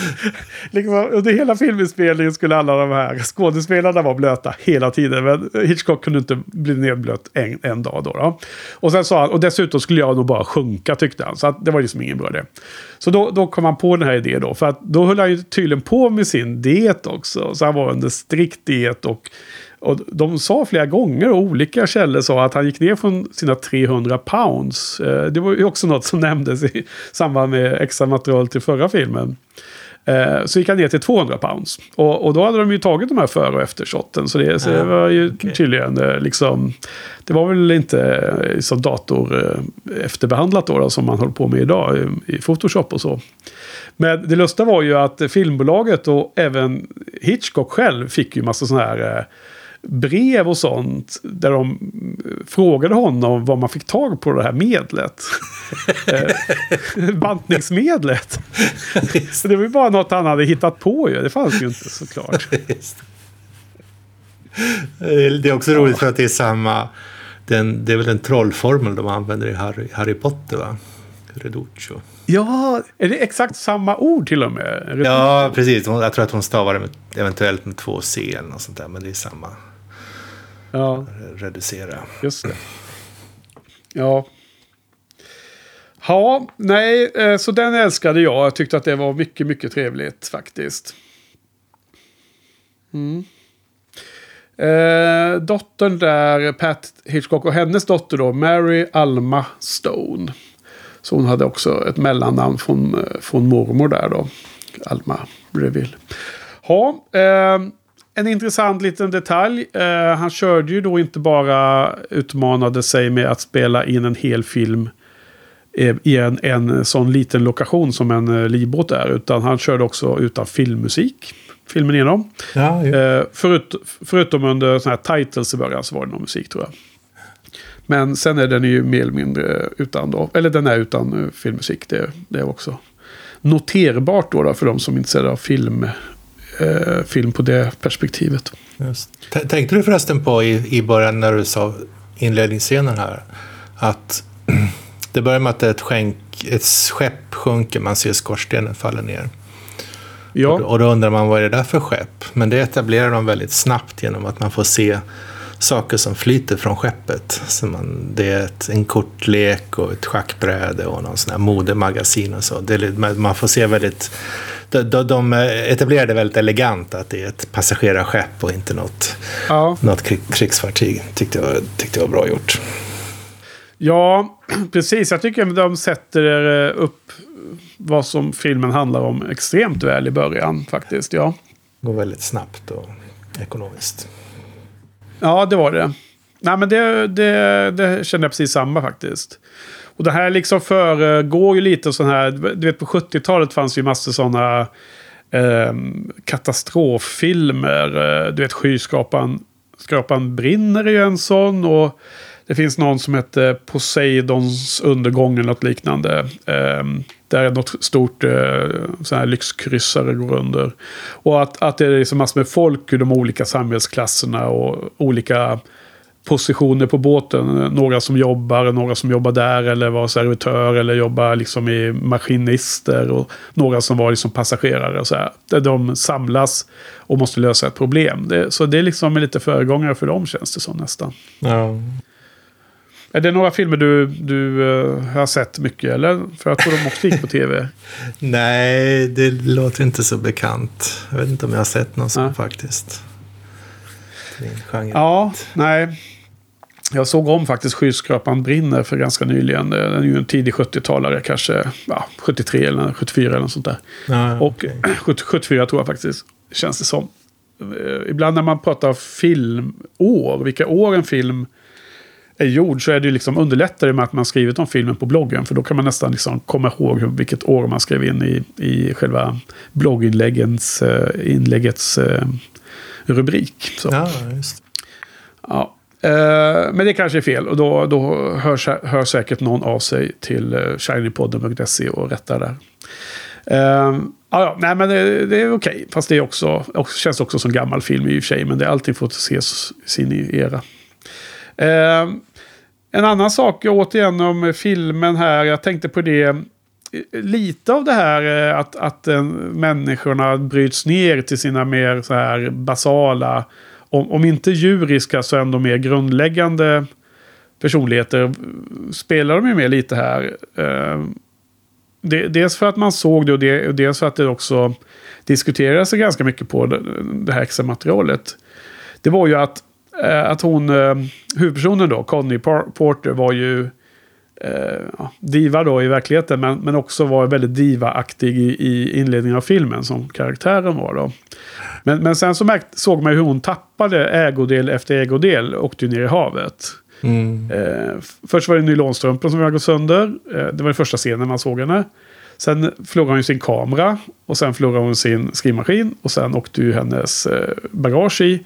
liksom, under hela filminspelningen skulle alla de här skådespelarna vara blöta hela tiden. Men Hitchcock kunde inte bli nedblöt en, en dag. Då, då, Och sen sa han, och dessutom skulle jag nog bara sjunka tyckte han. Så att det var liksom ingen bra idé. Så då, då kom han på den här idén då. För att då höll han ju tydligen på med sin diet också. Så han var under strikt diet och och de sa flera gånger, och olika källor sa att han gick ner från sina 300 pounds. Eh, det var ju också något som nämndes i samband med extra material till förra filmen. Eh, så gick han ner till 200 pounds. Och, och då hade de ju tagit de här före och eftershotten. Så det, så det var ju okay. tydligen eh, liksom... Det var väl inte som dator efterbehandlat då, då, som man håller på med idag i, i Photoshop och så. Men det lustiga var ju att filmbolaget och även Hitchcock själv fick ju massa sådana här brev och sånt. Där de frågade honom vad man fick tag på det här medlet. Eh, bantningsmedlet. Så det var ju bara något han hade hittat på ju. Det fanns ju inte såklart. Det är också roligt för att det är samma... Den, det är väl en trollformel de använder i Harry, Harry Potter va? Reduccio. Ja, är det exakt samma ord till och med? Reduccio. Ja, precis. Jag tror att hon stavar det med, eventuellt med två C eller något sånt där. Men det är samma ja. reducera. Just det. Ja. Ja, nej, eh, så den älskade jag. Jag tyckte att det var mycket, mycket trevligt faktiskt. Mm. Eh, dottern där, Pat Hitchcock och hennes dotter då, Mary Alma Stone. Så hon hade också ett mellannamn från, eh, från mormor där då. Alma Breville. Ja, eh, en intressant liten detalj. Uh, han körde ju då inte bara utmanade sig med att spela in en hel film uh, i en, en sån liten lokation som en uh, livbåt är. Utan han körde också utan filmmusik. Filmen igenom. Ja, uh, förut, förutom under sådana här titles i början så var det någon musik tror jag. Men sen är den ju mer eller mindre utan då. Eller den är utan filmmusik. Det, det är också noterbart då, då för de som är intresserade av film eh, film på det perspektivet. Just. Tänkte du förresten på i, i början när du sa inledningsscenen här att det börjar med att ett, skänk, ett skepp sjunker, man ser skorstenen falla ner. Ja. Och, och då undrar man vad är det där för skepp? Men det etablerar de väldigt snabbt genom att man får se saker som flyter från skeppet. Så man, det är ett, en kortlek och ett schackbräde och någon sån här modemagasin och så. Det, man får se väldigt de, de etablerade väldigt elegant att det är ett passagerarskepp och inte något, ja. något krigsfartyg. Tyckte jag, tyckte jag var bra gjort. Ja, precis. Jag tycker de sätter eh, upp vad som filmen handlar om extremt väl i början faktiskt. Ja. Går väldigt snabbt och ekonomiskt. Ja, det var det. Nej, men det, det, det kände jag precis samma faktiskt. Och det här liksom föregår ju lite sån här, du vet på 70-talet fanns ju massor sådana ehm, eh, katastroffilmer. Du vet skyskrapan skrapan brinner är ju en sån. Och det finns någon som heter Poseidons undergång eller något liknande. Eh, där något stort eh, sån här lyxkryssare går under. Och att, att det är liksom massor med folk ur de olika samhällsklasserna och olika positioner på båten. Några som jobbar, några som jobbar där eller var servitör eller jobbar liksom i maskinister. Och några som var liksom passagerare. Och så här. Där de samlas och måste lösa ett problem. Det, så det är liksom lite föregångare för dem känns det som nästan. Ja. Är det några filmer du, du uh, har sett mycket eller? För jag tror de också gick på tv. Nej, det låter inte så bekant. Jag vet inte om jag har sett någon sån faktiskt. Ja, nej. Jag såg om faktiskt Skyskrapan brinner för ganska nyligen. Den är ju en tidig 70-talare, kanske ja, 73 eller 74 eller något sånt där. Ja, och okay. 74 tror jag faktiskt, känns det som. Eh, ibland när man pratar filmår, vilka år en film är gjord så är det liksom underlättare med att man skrivit om filmen på bloggen. För då kan man nästan liksom komma ihåg vilket år man skrev in i, i själva blogginläggets eh, inläggets, eh, rubrik. Så. Just. Ja. Eh, men det kanske är fel och då, då hör, hör säkert någon av sig till eh, shinypodden.se och rättar där. Eh, ja, nej, men det, det är okej. Okay. Fast det är också, också, känns också som gammal film i och för sig. Men det är alltid fått ses sin era. Eh, en annan sak återigen om filmen här. Jag tänkte på det. Lite av det här eh, att, att människorna bryts ner till sina mer så här basala om, om inte djuriska så ändå mer grundläggande personligheter spelar de ju med lite här. Eh, dels för att man såg det och, dels för att det också diskuterades ganska mycket på det, här extra materialet. Det var ju att, eh, att hon, eh, huvudpersonen då, Connie Porter, var ju eh, diva då i verkligheten. Men, men också var väldigt diva-aktig i, i inledningen av filmen som karaktären var då. Men, men sen så märkt, såg man hur hon tappade ägodel efter ägodel och åkte ner i havet. Mm. Eh, först var det nylonstrumpan som hade gått sönder. Eh, det var den första scenen man såg henne. Sen förlorade hon sin kamera och sen förlorade hon sin skrivmaskin. Och sen åkte ju hennes eh, bagage i.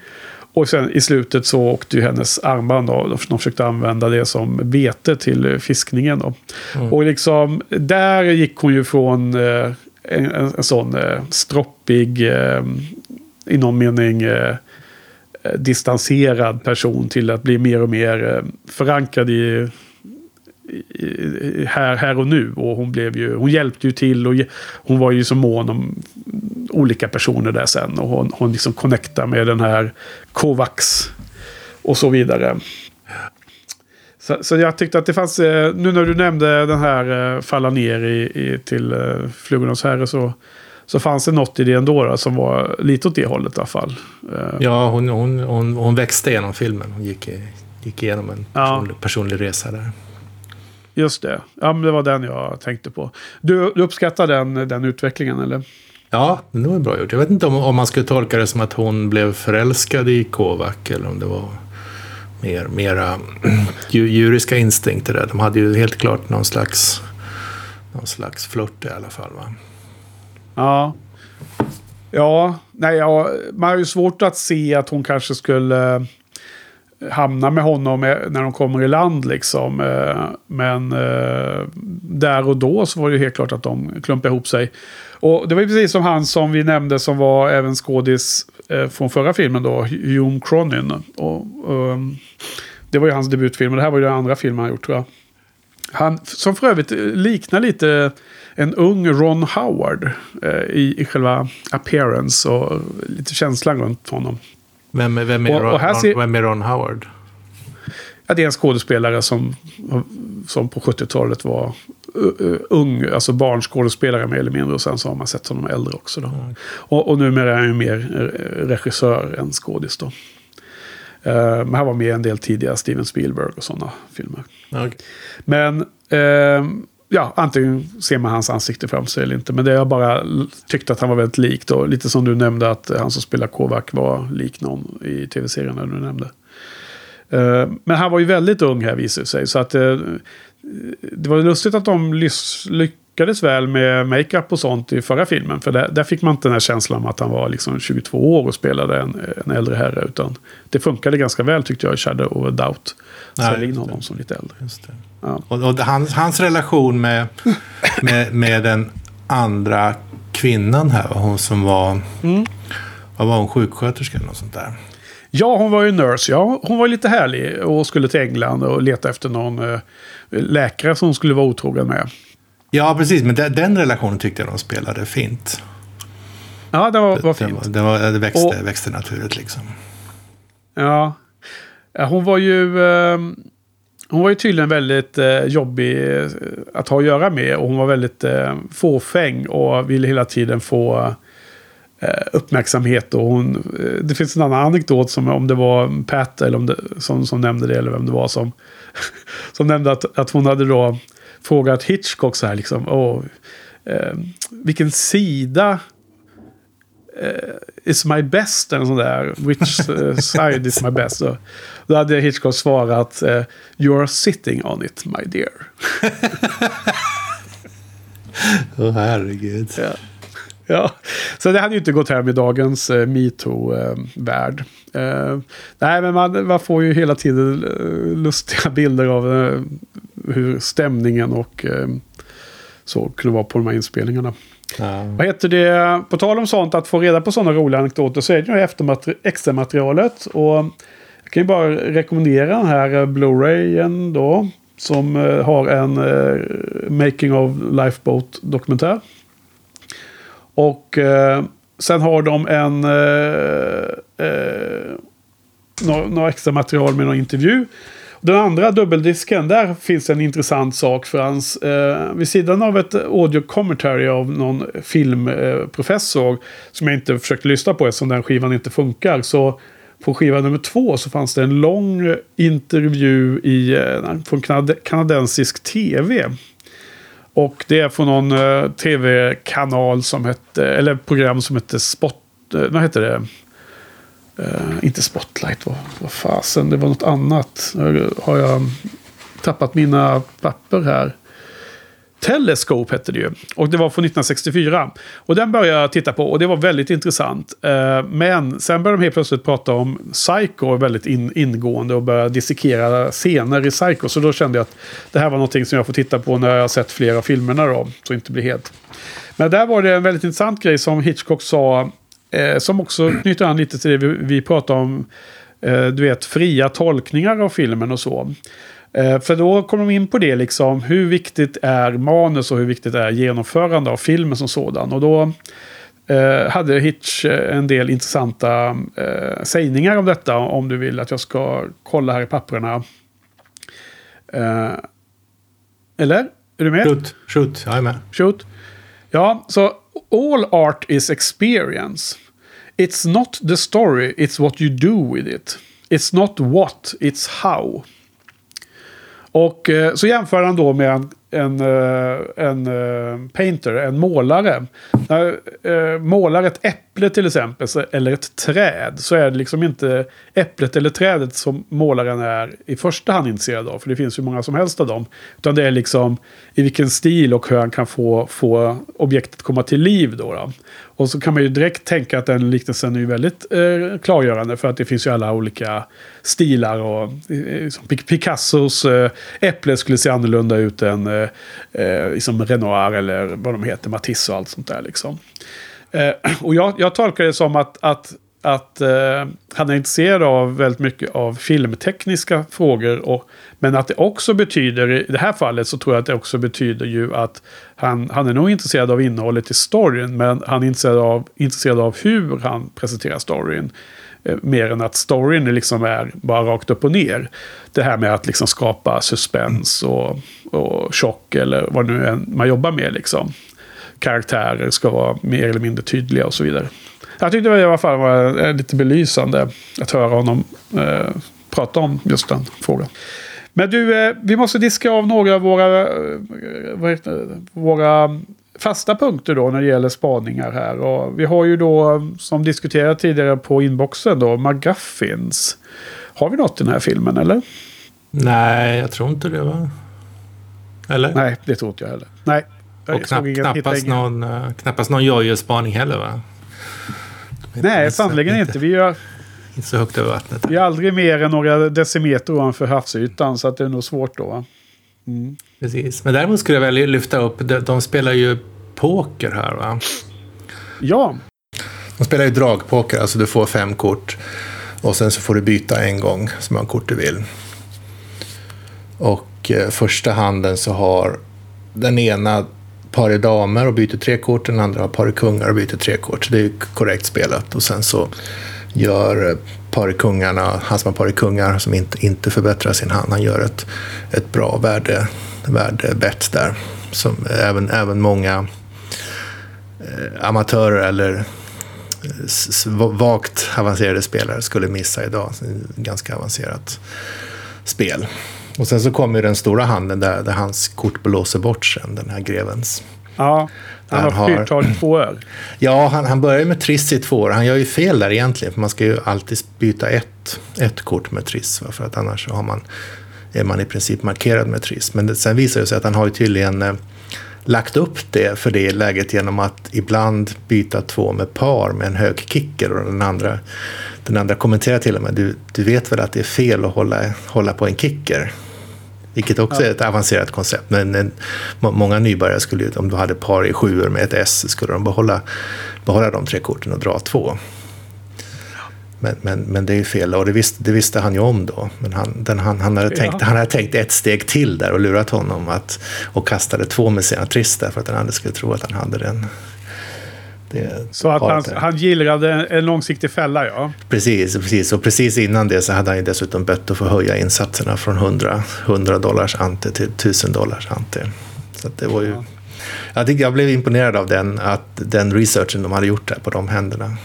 Och sen i slutet så åkte ju hennes armband då. De försökte använda det som vete till fiskningen då. Mm. Och liksom där gick hon ju från eh, en, en, sån eh, stroppig, eh, i någon mening eh, distanserad person till att bli mer och mer eh, förankrad i här, här och nu. Och hon, blev ju, hon hjälpte ju till och hon var ju så mån om olika personer där sen. Och hon, hon liksom connectade med den här Kovacs och så vidare. Så, så, jag tyckte att det fanns, eh, nu när du nämnde den här eh, falla ner i, i till uh, Flugornas herre så, så fanns det något i det ändå då, som var lite åt det hållet i alla fall. Ja, hon, hon, hon, hon växte genom filmen. Hon gick, gick igenom en personlig, ja. personlig resa där. Just det. Ja, men det var den jag tänkte på. Du, du uppskattar den, den utvecklingen, eller? Ja, det var bra gjort. Jag vet inte om, om man skulle tolka det som att hon blev förälskad i Kovac eller om det var mer, mera djuriska instinkter där. De hade ju helt klart någon slags, någon slags flört i alla fall. Va? Ja. Ja, nej, ja, man har ju svårt att se att hon kanske skulle hamna med honom när de kommer i land liksom. Eh, men eh, där och då så var det helt klart att de klumpade ihop sig. Och det var ju precis som han som vi nämnde som var även skådis eh, från förra filmen då, Hume Cronin. Och, um, det var ju hans debutfilm och det här var ju den andra filmen han gjort tror jag. Han, som för övrigt liknar lite en ung Ron Howard i, i själva appearance och lite känslan runt honom. Vem, vem, är, och, Ron, och ser, vem är Ron Howard? Ja, det är en skådespelare som, som på 70-talet var ung, alltså barnskådespelare mer eller mindre. Och sen så har man sett honom äldre också. Då. Mm. Och, och numera är han ju mer regissör än skådis då. Uh, men han var med en del tidigare Steven Spielberg och sådana filmer. Okay. Men uh, ja, antingen ser man hans ansikte framför sig eller inte. Men det har bara tyckt att han var väldigt lik. Då. Lite som du nämnde att han som spelar Kovac var lik någon i tv-serien du nämnde. Uh, men han var ju väldigt ung här visar sig. Så att uh, det var lustigt att de lyckades väl med makeup och sånt i förra filmen. För där, där fick man inte den här känslan om att han var liksom 22 år och spelade en, en äldre herre. Utan det funkade ganska väl tyckte jag i Shadow of a Doubt. Sälja in honom som lite äldre. Ja. Och, och hans, hans relation med, med, med den andra kvinnan här, hon som var... Mm. Vad var hon? Sjuksköterska eller något sånt där? Ja, hon var ju nurse. Ja, hon var lite härlig och skulle till England och leta efter någon uh, läkare som skulle vara otrogen med. Ja, precis. Men den, den relationen tyckte jag de spelade fint. Ja, det var, var fint. Det, var, det växte, och, växte naturligt liksom. Ja. Hon var ju... Uh, hon var ju tydligen väldigt eh, jobbig eh, att ha att göra med. Och hon var väldigt eh, fåfäng och ville hela tiden få eh, uppmärksamhet. Och hon, eh, det finns en annan anekdot som om det var Pat eller om det, som, som nämnde det eller vem det var som, som nämnde att, att hon hade då frågat Hitchcock så här liksom. Och, eh, vilken sida uh, is my best eller sån där. Which uh, side is my best? Så, då hade Hitchcock svarat uh, You are sitting on it my dear. Åh oh, herregud. Ja. ja, så det hade ju inte gått hem i dagens uh, metoo-värld. Uh, nej, men man, man, får ju hela tiden lustiga bilder av hur stämningen och så kunde vara på de här inspelningarna. Ja. Vad heter det? På tal om sånt, att få reda på sådana roliga anekdoter så är det ju eftermater- extra materialet. Och jag kan ju bara rekommendera den här eh, Blu-rayen då. Som eh, har en uh, Making of Lifeboat dokumentär. Och uh, sen har de en... några, några extra material med någon intervju. Den andra dubbeldisken, där finns en intressant sak Frans. Eh, vid sidan av ett audio commentary av någon filmprofessor eh, som jag inte försökte lyssna på eftersom den skivan inte funkar. Så på skiva nummer två så fanns det en lång intervju i, eh, från kanad kanadensisk tv. Och det är från någon eh, tv-kanal som hette, eller program som hette Spot, eh, vad heter det? Uh, inte Spotlight, vad, vad fasen, det var något annat. Nu har jag tappat mina papper här. Telescope hette det ju. Och det var från 1964. Och den började jag titta på och det var väldigt intressant. Uh, men sen började de helt plötsligt prata om Psycho väldigt in, ingående och började dissekera scener i Psycho. Så då kände jag att det här var någonting som jag får titta på när jag har sett flera av filmerna då. Så inte blir helt. Men där var det en väldigt intressant grej som Hitchcock sa Eh, som också knyter an lite till det vi, vi pratade om. Eh, du vet, fria tolkningar av filmen och så. Eh, för då kommer de in på det, liksom, hur viktigt är manus och hur viktigt är genomförande av filmen som sådan. Och då eh, hade Hitch eh, en del intressanta eh, sägningar om detta, om du vill att jag ska kolla här i papperna. Eh, eller? Är du med? Shoot, shoot, jag är med. Shoot. Ja, så all art is experience. It's not the story, it's what you do with it. It's not what, it's how. Och eh, så jämför han då med en, en, eh, en, eh, painter, en målare. När eh, målar ett äpple till exempel, eller ett träd, så är det liksom inte äpplet eller trädet som målaren är i första hand intresserad av. För det finns ju många som helst av dem. Utan det är liksom i vilken stil och hur han kan få, få objektet komma till liv. Då, då. Och så kan man ju direkt tänka att den liknelsen är ju väldigt eh, klargörande. För att det finns ju alla olika stilar. och eh, Picassos eh, äpple skulle se annorlunda ut än eh, eh, liksom Renoir eller vad de heter, Matisse och allt sånt där. Liksom. Eh, och jag, jag tolkar det som att, att, att eh, han är intresserad av väldigt mycket av filmtekniska frågor. Och, men att det också betyder, i det här fallet så tror jag att det också betyder ju att han, han är nog intresserad av innehållet i storyn. Men han är intresserad av, intresserad av hur han presenterar storyn. Eh, mer än att storyn liksom är bara rakt upp och ner. Det här med att liksom skapa suspens och, och tjock eller vad nu än man jobbar med. Liksom. Karaktärer ska vara mer eller mindre tydliga och så vidare. Jag tyckte det i alla fall var eh, lite belysande att höra honom eh, prata om just den frågan. Men du, eh, vi måste diska av några av våra, eh, våra fasta punkter då när det gäller spaningar här. Och vi har ju då som diskuterat tidigare på inboxen då McGuffins. Har vi något i den här filmen eller? Nej, jag tror inte det va? Eller? Nej, det tror inte jag heller. Nej. Jag Och knapp, ingen- knappast, ingen- någon, eh, knappast någon jojo-spaning heller va? Nej, inte- sannerligen inte. Vi är, Inte så högt över vattnet. vi är aldrig mer än några decimeter ovanför havsytan, så att det är nog svårt då. Precis. Men däremot skulle jag välja att lyfta upp, de, de spelar ju poker här va? Ja, De spelar ju dragpoker, alltså du får fem kort. Och sen så får du byta en gång så många kort du vill. Och eh, första handen så har den ena paret damer och byter tre kort, den andra har paret kungar och byter tre kort. Så det är korrekt spelat. Och sen så gör eh, par kungarna, han som har paret kungar som inte, inte förbättrar sin hand, han gör ett, ett bra värde, värdebett där. Som även, även många eh, amatörer eller eh, vagt avancerade spelare skulle missa idag. Ganska avancerat spel. Och sen så kommer ju den stora handen där, där hans kort blåser bort sen, den här grevens. ja. Han Han har fyrtalet tvåor. Ja, han, han börjar ju med triss i två år. Han gör ju fel där egentligen, för man ska ju alltid byta ett, ett kort med triss. För att annars har man, är man i princip markerad med triss. Men det, sen visar det sig att han har ju tydligen eh, lagt upp det för det läget genom att ibland byta två med par med en hög kicker och den andra, den andra kommenterar till och med du, du vet väl att det är fel att hålla, hålla på en kicker? Vilket också är ett avancerat koncept. Men en, må- många nybörjare skulle ju, om du hade par i sjuor med ett S, skulle de behålla, behålla de tre korten och dra två. Men, men, men det är ju fel och det visste, det visste han ju om då. Men han, den, han, han, hade tänkt, Ja. han hade tänkt ett steg till där och lurat honom att, och kastade två med sina triss där för att den andra skulle tro att han hade den. Så att han, han gillrade en långsiktig fälla, ja. Precis, precis. Och precis innan det så hade han ju dessutom bett att få höja insatserna från 100, 100 dollars ante till 1000 dollars ante. Så det var ju... Jag, tycker jag blev imponerad av den, att den researchen de hade gjort där på de händerna.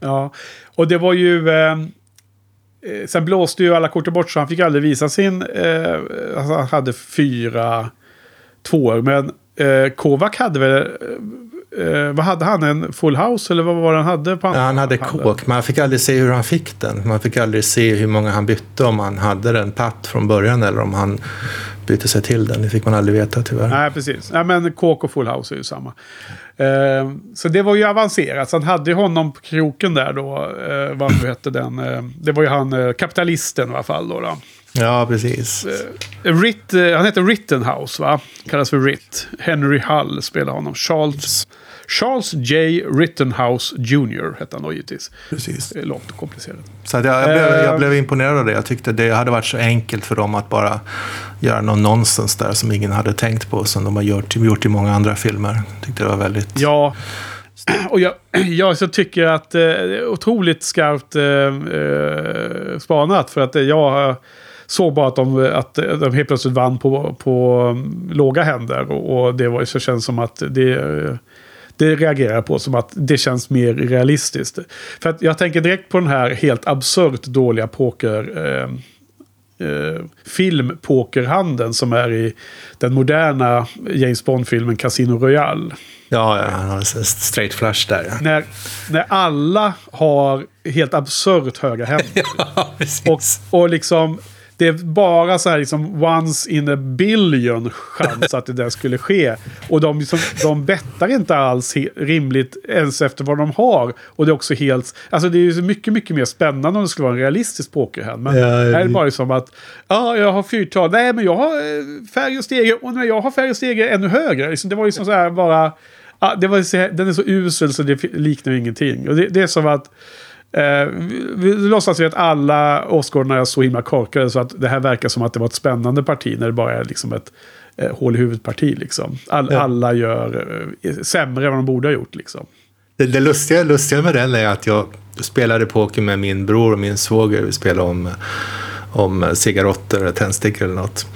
Ja, och det var ju... Eh, eh, sen blåste ju alla korten bort så han fick aldrig visa sin... Eh, alltså han hade fyra tvåor. Men eh, Kovac hade väl... Eh, vad hade han? En full house eller vad var det han hade? På Ja, han hade kåk, man fick aldrig se hur han fick den. Man fick aldrig se hur många han bytte, om han hade den patt från början eller om han bytte sig till den. Det fick man aldrig veta tyvärr. Nej, precis. Nej, men kåk och full house är ju samma. Eh, så det var ju avancerat. Så han hade ju honom på kroken där då. Eh, vad nu hette den? Eh, det var ju han, eh, kapitalisten i alla fall då. då. Ja, precis. Ritt, eh, han heter Rittenhouse va? Kallas för Ritt. Henry Hull spelar honom. Charles, Charles J. Rittenhouse Jr. hette han då givetvis. precis. Långt och komplicerat. Så jag, jag, blev, Eh. jag blev imponerad av det. Jag tyckte det hade varit så enkelt för dem att bara göra någon nonsens där som ingen hade tänkt på, som de har gjort, gjort i många andra filmer. Jag tyckte det var väldigt... Ja, och jag, jag så tycker att eh, det är otroligt skarpt eh, eh, spanat. För att eh, jag såg bara att de, att de helt plötsligt vann på, på um, låga händer. Och, och det var ju så känns som att det... Det reagerar jag på som att det känns mer realistiskt. För att jag tänker direkt på den här helt absurt dåliga poker... Eh, eh, filmpokerhandeln som är i den moderna James Bond-filmen Casino Royale. Ja, ja, han har en straight flush där. Ja, När, när alla har helt absurt höga händer. ja precis. och, och liksom, det är bara så här liksom once in a billion chans att det där skulle ske. Och de, liksom, de bettar inte alls rimligt ens efter vad de har. Och det är också helt... Alltså det är ju mycket, mycket mer spännande om det skulle vara en realistisk pokerhand. Men Ja, här är det bara som att, ja, jag har fyrtal. Nej, men jag har eh, färg och stege. Och när jag har färg och stege ännu högre. Liksom, det var ju som så här bara... Ja, det var, den är så usel så det liknar ingenting. Och det, det är som att... Eh, vi, vi låtsas ju att alla åskådarna är så himla korkade så att det här verkar som att det var ett spännande parti när det bara är liksom ett eh, hål i huvudet-parti. Liksom. All, Ja. Alla gör eh, sämre än vad de borde ha gjort. Liksom. Det, det lustiga, lustiga med den är att jag spelade poker med min bror och min svåger. Vi spelade om, om cigaretter eller tändstickor eller något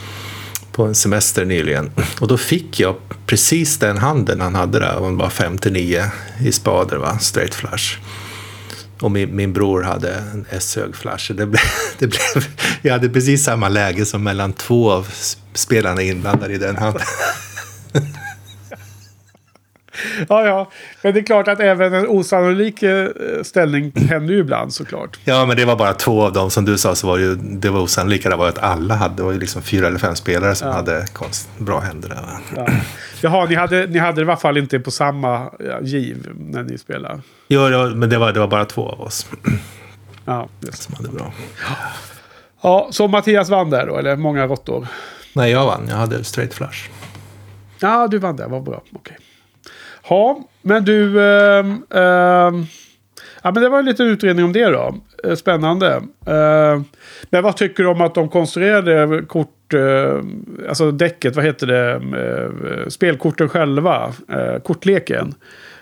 på en semester nyligen. Och då fick jag precis den handen han hade där. Han var 59 i spader, va? straight flush. Och min, min bror hade en S-hög flash. Det blev, det blev, jag hade precis samma läge som mellan två av spelarna inblandade i den handen. ja, ja. Men det är klart att även en osannolik eh, ställning händer ju ibland såklart. Ja, men det var bara två av dem. Som du sa så var ju det var osannolika. Det var att alla hade. Det var ju liksom fyra eller fem spelare som Ja. hade konst, bra händer. Där. Ja. Jaha, ni hade, ni hade det i alla fall inte på samma ja, giv när ni spelade. Jo, ja, men det var, det var bara två av oss Ja, just. som hade bra. ja, så Mattias vann där då, eller många råttor? Nej, jag vann. Jag hade straight flush. Ja, du vann där, vad bra. Okej. Ja, men du... ehm, ehm, ja, men det var en liten utredning om det då. Eh, Spännande. Eh, men vad tycker du om att de konstruerade kort... eh, alltså däcket, vad heter det? Eh, spelkorten själva. eh, kortleken.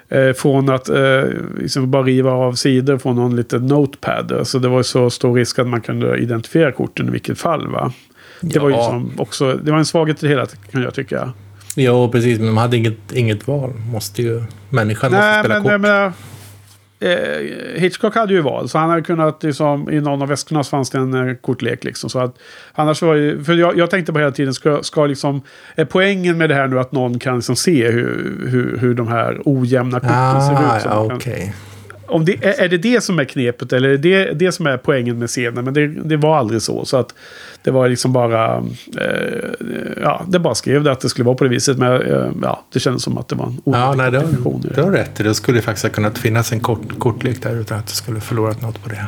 Eh, från att eh, liksom bara riva av sidor från någon liten notepad. Alltså det var så stor risk att man kunde identifiera korten i vilket fall va? Det var ju Ja. som också, det var en svaghet i det hela kan jag tycka. Jo, precis. Men de hade inget, inget val. Måste ju, människan måste Nej, spela men kort. jag menar, eh, Hitchcock hade ju val, så han hade kunnat, liksom, i någon av väskorna så fanns det en eh, kortlek. Liksom, så att, annars var ju, för jag, jag tänkte på hela tiden, ska, ska liksom, är poängen med det här nu att någon kan liksom se hur, hur, hur de här ojämna korten ser Ah, ut? så ja, kan-. Om det, är är det det som är knepet eller är det det som är poängen med scenen? Men det, det var aldrig så. Så att det var liksom bara... Eh, ja, det bara skrev det att det skulle vara på det viset. Men eh, ja, det kändes som att det var en Ja, nej, det har, det. har rätt. Det skulle faktiskt ha kunnat finnas en kort, kortlek där utan att det skulle förlorat något på det.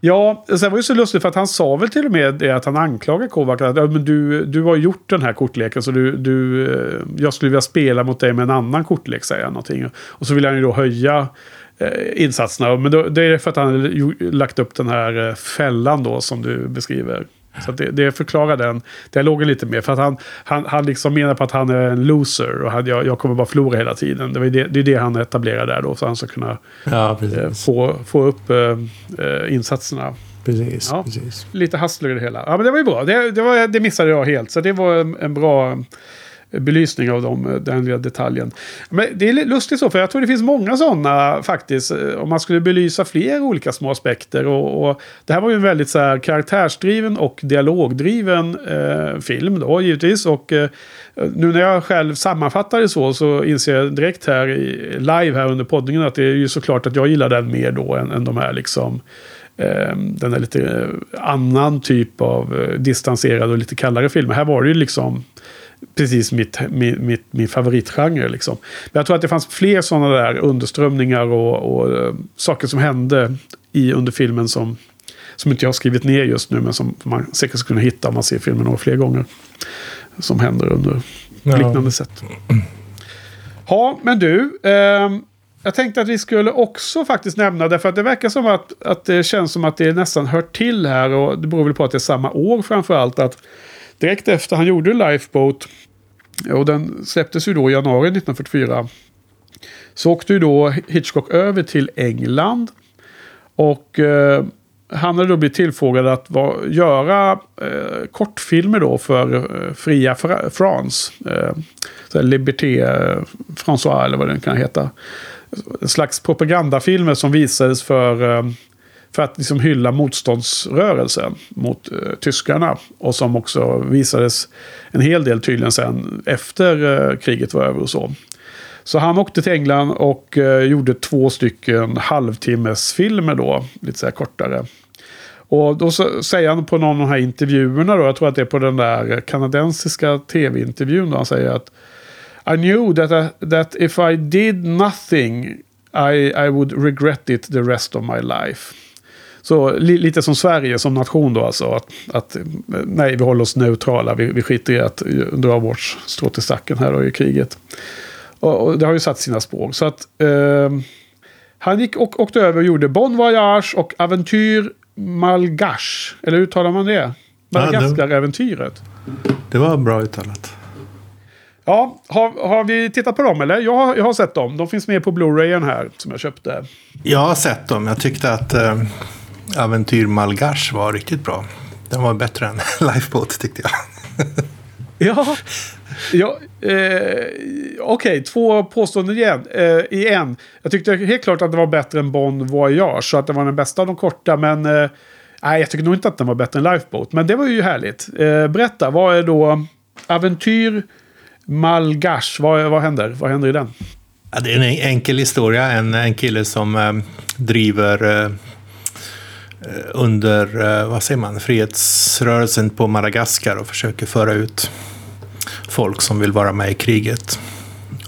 Ja, sen var det så lustigt för att han sa väl till och med det att han anklagade Kovac att men du, du har gjort den här kortleken så du, du, eh, jag skulle vilja spela mot dig med en annan kortlek säger han någonting. Och så vill han ju då höja insatserna. Men då, det är för att han har lagt upp den här eh, fällan då som du beskriver. Så det, det förklarar den dialogen lite mer. För att han, han, han liksom menar på att han är en loser och han, jag, jag kommer bara förlora hela tiden. Det, det, det är det han etablerar där då. Så han ska kunna Ja, eh, få, få upp eh, eh, insatserna. precis, Ja. precis. Lite hustler i det hela. Ja, men det var ju bra. Det, det, var, det missade jag helt. Så det var en, en bra belysning av dem, eh, den lilla detaljen. Men det är lustigt så, för jag tror det finns många sådana eh, faktiskt. Eh, om man skulle belysa fler olika små aspekter. Och, och det här var ju en väldigt så här, karaktärsdriven och dialogdriven eh, film då givetvis. Och eh, nu när jag själv sammanfattar det så, så inser jag direkt här i, live här under poddningen att det är ju såklart att jag gillar den mer då än, än de här liksom den är lite annan typ av distanserad och lite kallare filmer. Här var det ju liksom precis mitt, min, mitt, min favoritgenre. Liksom. Men jag tror att det fanns fler sådana där underströmningar och, och eh, saker som hände i, under filmen som, som inte jag har skrivit ner just nu men som man säkert skulle kunna hitta om man ser filmen några fler gånger. Som händer under Ja. liknande sätt. Ja, men du. ehm, jag tänkte att vi skulle också faktiskt nämna, därför att det verkar som att, att det känns som att det nästan hör till här. Och det beror väl på att det är samma år framför allt. Att direkt efter han gjorde Lifeboat, och den släpptes ju då i januari 1944. Så åkte ju då Hitchcock över till England. Och eh, han hade då blivit tillfrågad att va, göra eh, kortfilmer då för eh, Fria Fra France. Eh, så här Liberté eh, François eller vad den kan heta. En slags propagandafilmer som visades för, eh, för att liksom hylla motståndsrörelsen mot eh, tyskarna. Och som också visades en hel del tydligen sen efter eh, kriget var över och så. Så han åkte till England och eh, gjorde två stycken halvtimmesfilmer då. Lite så här kortare. Och då så, säger han på någon av de här intervjuerna då. Jag tror att det är på den där kanadensiska tv-intervjun. Då han säger att I knew that, I, that if I did nothing I, I would regret it the rest of my life. Så li, lite som Sverige som nation då alltså. Att, att nej, vi håller oss neutrala. Vi, vi skiter i att dra vårt strå till stacken här då i kriget. Och, och det har ju satt sina spår. Så att eh, han gick och åkte över och gjorde Bon Voyage och Aventyr Malgache. Eller hur uttalar man det- Madagaskar-äventyret. Det var bra uttalat. Ja, har, har vi tittat på dem eller? Jag har, jag har sett dem. De finns med på Blu-rayen här som jag köpte. Jag har sett dem. Jag tyckte att eh, Aventyr Malgache var riktigt bra. Den var bättre än Lifeboat tyckte jag. Ja, ja eh, okej, två påståenden igen, eh, i en. Jag tyckte helt klart att det var bättre än Bon Voyage, så att det var den bästa av de korta, men eh, nej, jag tycker nog inte att den var bättre än Lifeboat. Men det var ju härligt. Eh, berätta, vad är då Aventyr Malgash, vad, vad händer? Vad händer i den? Ja, det är en enkel historia. En, en kille som eh, driver eh, under, eh, vad säger man, frihetsrörelsen på Madagaskar och försöker föra ut folk som vill vara med i kriget.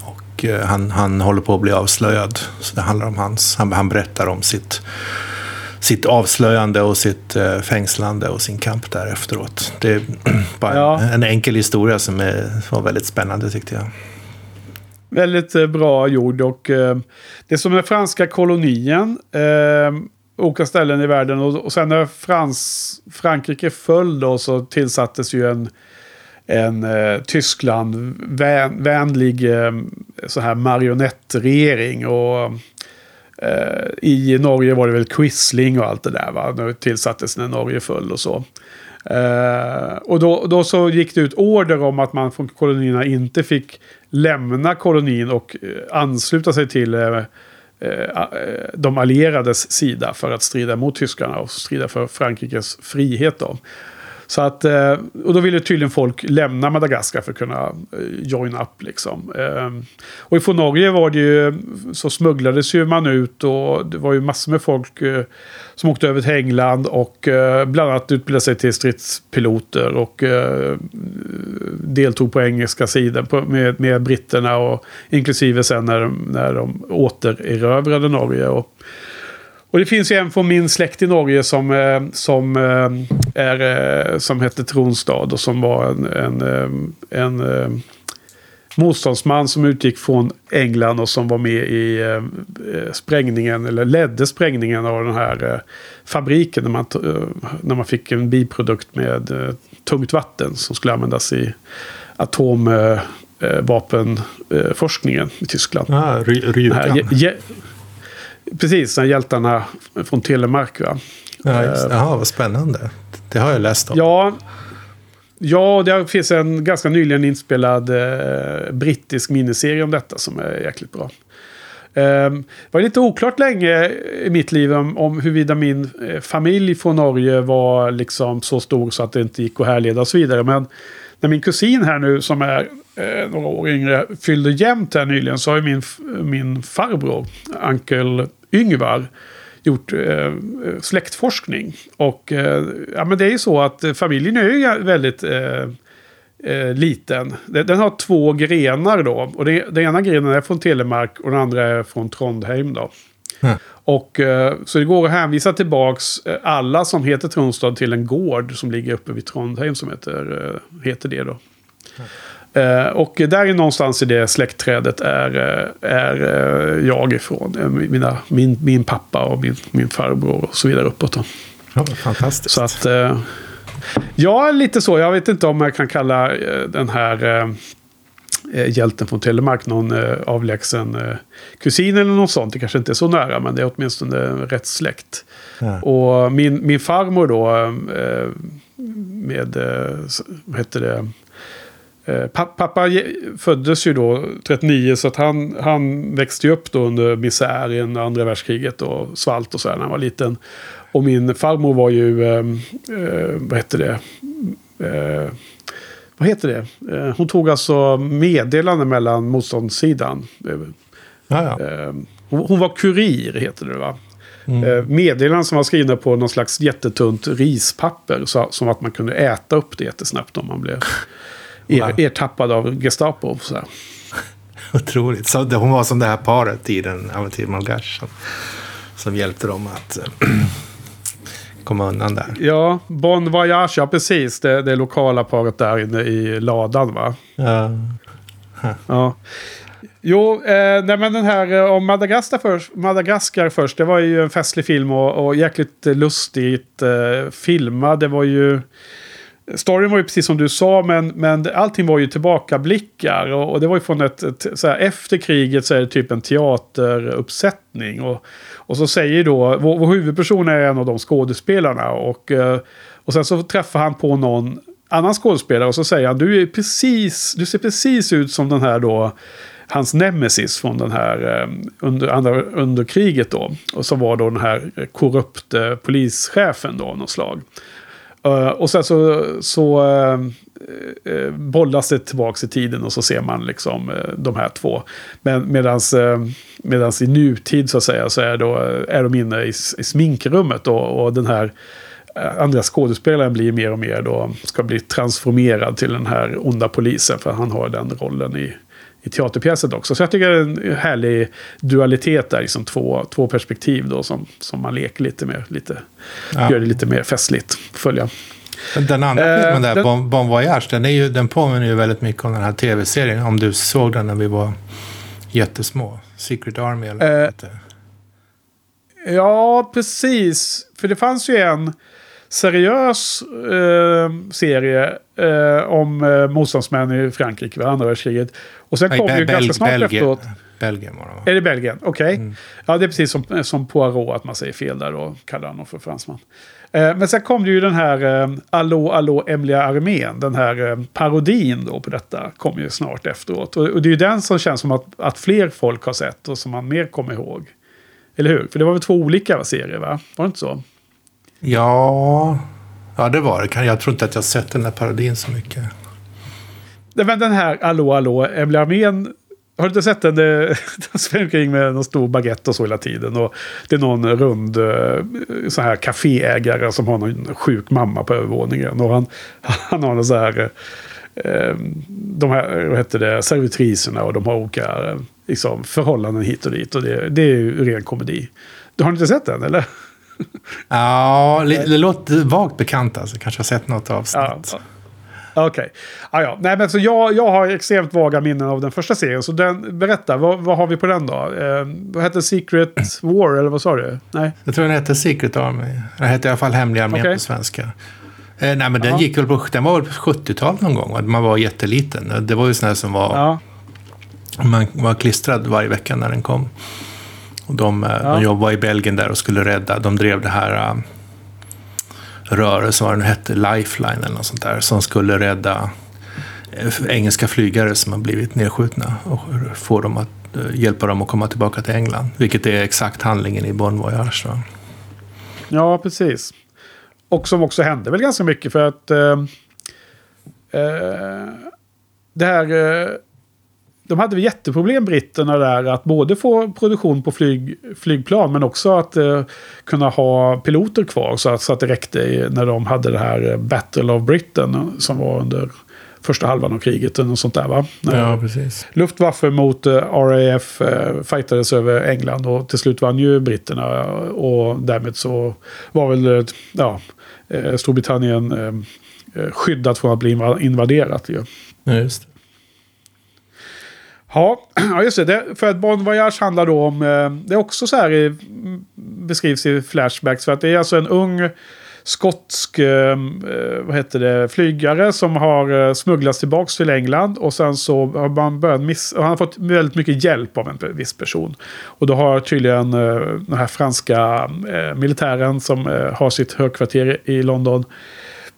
Och eh, han, han håller på att bli avslöjad. Så det handlar om hans, han, han berättar om sitt sitt avslöjande och sitt eh, fängslande och sin kamp där efteråt. Det är bara Ja. en, en enkel historia som är, var väldigt spännande tyckte jag. Väldigt eh, bra gjord och eh, det är som den franska kolonien. Eh, olika ställen i världen och, och sen när Frans, Frankrike föll då så tillsattes ju en, en eh, Tyskland vän, vänlig eh, här marionettregering. Och eh, i Norge var det väl Quisling och allt det där va. Nu tillsattes när Norge föll och så. Uh, och då, då så gick det ut order om att man från kolonierna inte fick lämna kolonin och eh, ansluta sig till uh, Eh, eh, de allierades sida för att strida mot tyskarna och strida för Frankrikes frihet. Då. Så att, eh, och då ville tydligen folk lämna Madagaskar för att kunna eh, join up. Liksom. Ehm, och ifrån Norge var det ju, så smugglades ju man ut och det var ju massor med folk eh, som åkte över till England och bland annat utbildade sig till stridspiloter och deltog på engelska sidan med, med britterna och inklusive sen när, de- när de återerövrade Norge. Och, och det finns ju en från min släkt i Norge som, eh, som, eh, är, eh, som hette Tronstad och som var en, en, en motståndsman som utgick från England och som var med i eh, sprängningen, eller ledde sprängningen av den här eh, fabriken när man, eh, när man fick en biprodukt med tungt vatten som skulle användas i atomvapenforskningen i Tyskland. Ah, ry, precis, här hjältarna från Telemark. Va? Ja, just, det. Jaha, vad spännande. Det har jag läst om. Ja, ja, det finns en ganska nyligen inspelad eh, brittisk miniserie om detta som är jäkligt bra. Eh, det var lite oklart länge i mitt liv om, om huruvida min eh, familj från Norge var liksom så stor så att det inte gick att härleda och så vidare. Men när min kusin här nu som är eh, några år yngre fyllde jämnt här nyligen så har ju min, min farbror, Ankel Yngvar, gjort eh, eh, släktforskning. Och eh, ja, men det är ju så att familjen är ju väldigt eh, eh, liten. Den, den har två grenar då. Och det, den ena grenen är från Telemark och den andra är från Trondheim då. Mm. Och, eh, så det går att hänvisa tillbaks eh, alla som heter Tronstad till en gård som ligger uppe vid Trondheim som heter, eh, heter det då. Eh, och där är någonstans i det släktträdet är, är jag ifrån. Mina, min, min pappa och min, min farbror och så vidare uppåt. Då. Ja, fantastiskt. Så att... Ja, lite så. Jag vet inte om jag kan kalla den här eh, hjälten från Telemark någon eh, avlägsen eh, kusin eller något sånt. Det kanske inte är så nära, men det är åtminstone rätt släkt. Ja. Och min, min farmor då, eh, med, eh, vad heter det? Eh, pa- Pappa föddes ju då 39 så att han, han växte ju upp då under misären, andra världskriget och svalt och så här när han var liten. Och min farmor var ju, eh, eh, vad heter det? Eh, vad heter det? Eh, hon tog alltså meddelande mellan motståndssidan. Eh, Ja, ja. Eh, hon, var kurir, heter det va? Mm. Meddelanden som var skrivna på någon slags jättetunt rispapper. Så, som att man kunde äta upp det jättesnabbt om man blev er, ertappad av Gestapo. Så här. Otroligt. Så hon var som det här paret i den Aventil Malgache som, som hjälpte dem att komma undan där. Ja, Bon Voyage, ja precis. Det, det lokala paret där inne i ladan va? Ja. Ja. Jo, eh, nej men den här eh, om Madagaskar först, Madagaskar först. Det var ju en festlig film och, och jäkligt lustigt eh, filmad. Det var ju... Storyn var ju precis som du sa, men, men allting var ju tillbakablickar. Och, och det var ju från ett... ett så här, efter kriget så är det typ en teateruppsättning. Och, och så säger då... Vår, vår huvudperson är en av de skådespelarna. Och, eh, och sen så träffar han på någon annan skådespelare och så säger han du, är precis, du ser precis ut som den här då hans nemesis från den här eh, under, andra, under kriget då. Och så var då den här korrupte eh, polischefen då av något slag. Uh, och sen så, så uh, uh, bollas det tillbaka i tiden och så ser man liksom de här två. Men medans, medans i nutid så att säga så är, då, är de inne i, i sminkrummet då, och den här andra skådespelaren blir mer och mer då, ska bli transformerad till den här onda polisen för han har den rollen i, i teaterpjäsen också. Så jag tycker det är en härlig dualitet där, liksom två, två perspektiv då som, som man leker lite med. Lite, ja. Gör det lite mer festligt att följa. Den andra eh, filmen där, den, bon, bon Voyage, den, är ju, den påminner ju väldigt mycket om den här tv-serien. Om du såg den när vi var jättesmå. Secret Army eller eh, Ja, precis. För det fanns ju en seriös eh, serie eh, om eh, motståndsmän i Frankrike vid andra världskriget. Och sen kom ju ganska snart Belgien. efteråt... Belgien var det va? Är det Belgien? Okej. Okay. Mm. Ja, det är precis som, som Poirot, att man säger fel där och kallar honom för fransman. Eh, men sen kom det ju den här eh, Allå, allå, Emliga armén. Den här eh, parodin då på detta kom ju snart efteråt. Och, och det är ju den som känns som att, att fler folk har sett och som man mer kommer ihåg. Eller hur? För det var väl två olika serier, va? Var det inte så? Ja, ja det var det. Jag tror inte att jag sett den här parodin så mycket. Men den här Allå, allå, Emil Armén. Har du inte sett den? Den svänger omkring med någon stor baguette och så hela tiden. Och det är någon rund eh, så här kaféägare som har någon sjuk mamma på övervåningen. Och han, han har någon så här... Eh, de här, vad heter det, servitriserna och de har olika eh, liksom, förhållanden hit och dit. Och det, det är ju ren komedi. Du har inte sett den eller? Ja, det, låter vagt bekant alltså. Kanske har sett något avsnitt. Ja, Okej. Okay. Ah, ja. Nej, men så jag, jag har extremt vaga minnen av den första serien. Så den, berätta, vad, vad har vi på den då? Eh, vad hette Secret War, eller vad sa du? Nej. Jag tror den hette Secret Army. Den hette i alla fall Hemliga armén okay. på svenska. Eh, nej, men den ja. gick väl på, den var 70-talet någon gång. Man var jätteliten. Det var ju sån här som var... Ja. Man var klistrad varje vecka när den kom. Och de, eh, ja. de jobbade i Belgien där och skulle rädda, de drev det här uh, rörelsen, vad den hette, Lifeline eller något sånt där, som skulle rädda uh, engelska flygare som har blivit nedskjutna och få dem att, hjälpa dem att komma tillbaka till England. Vilket är exakt handlingen i Bon Voyage. Va? Ja, precis. Och som också hände väl ganska mycket för att det här de hade jätteproblem britterna där att både få produktion på flyg, flygplan men också att eh, kunna ha piloter kvar så att, så att det räckte när de hade det här eh, Battle of Britain som var under första halvan av kriget. Och sånt där va? Ja, precis. Luftwaffe mot eh, RAF eh, fightades över England och till slut vann ju britterna. Och därmed så var väl eh, ja, eh, Storbritannien eh, skyddat från att bli invaderat. Ju. Ja, just det. Ja, just det. det. För att Bon Voyage handlar då om... Eh, det är också så här i, beskrivs i Flashbacks. För att det är alltså en ung skotsk eh, eh, vad heter det, flygare som har smugglats tillbaka till England. Och sen så har man börjat miss... Han har fått väldigt mycket hjälp av en viss person. Och då har tydligen den här franska militären som har sitt högkvarter i London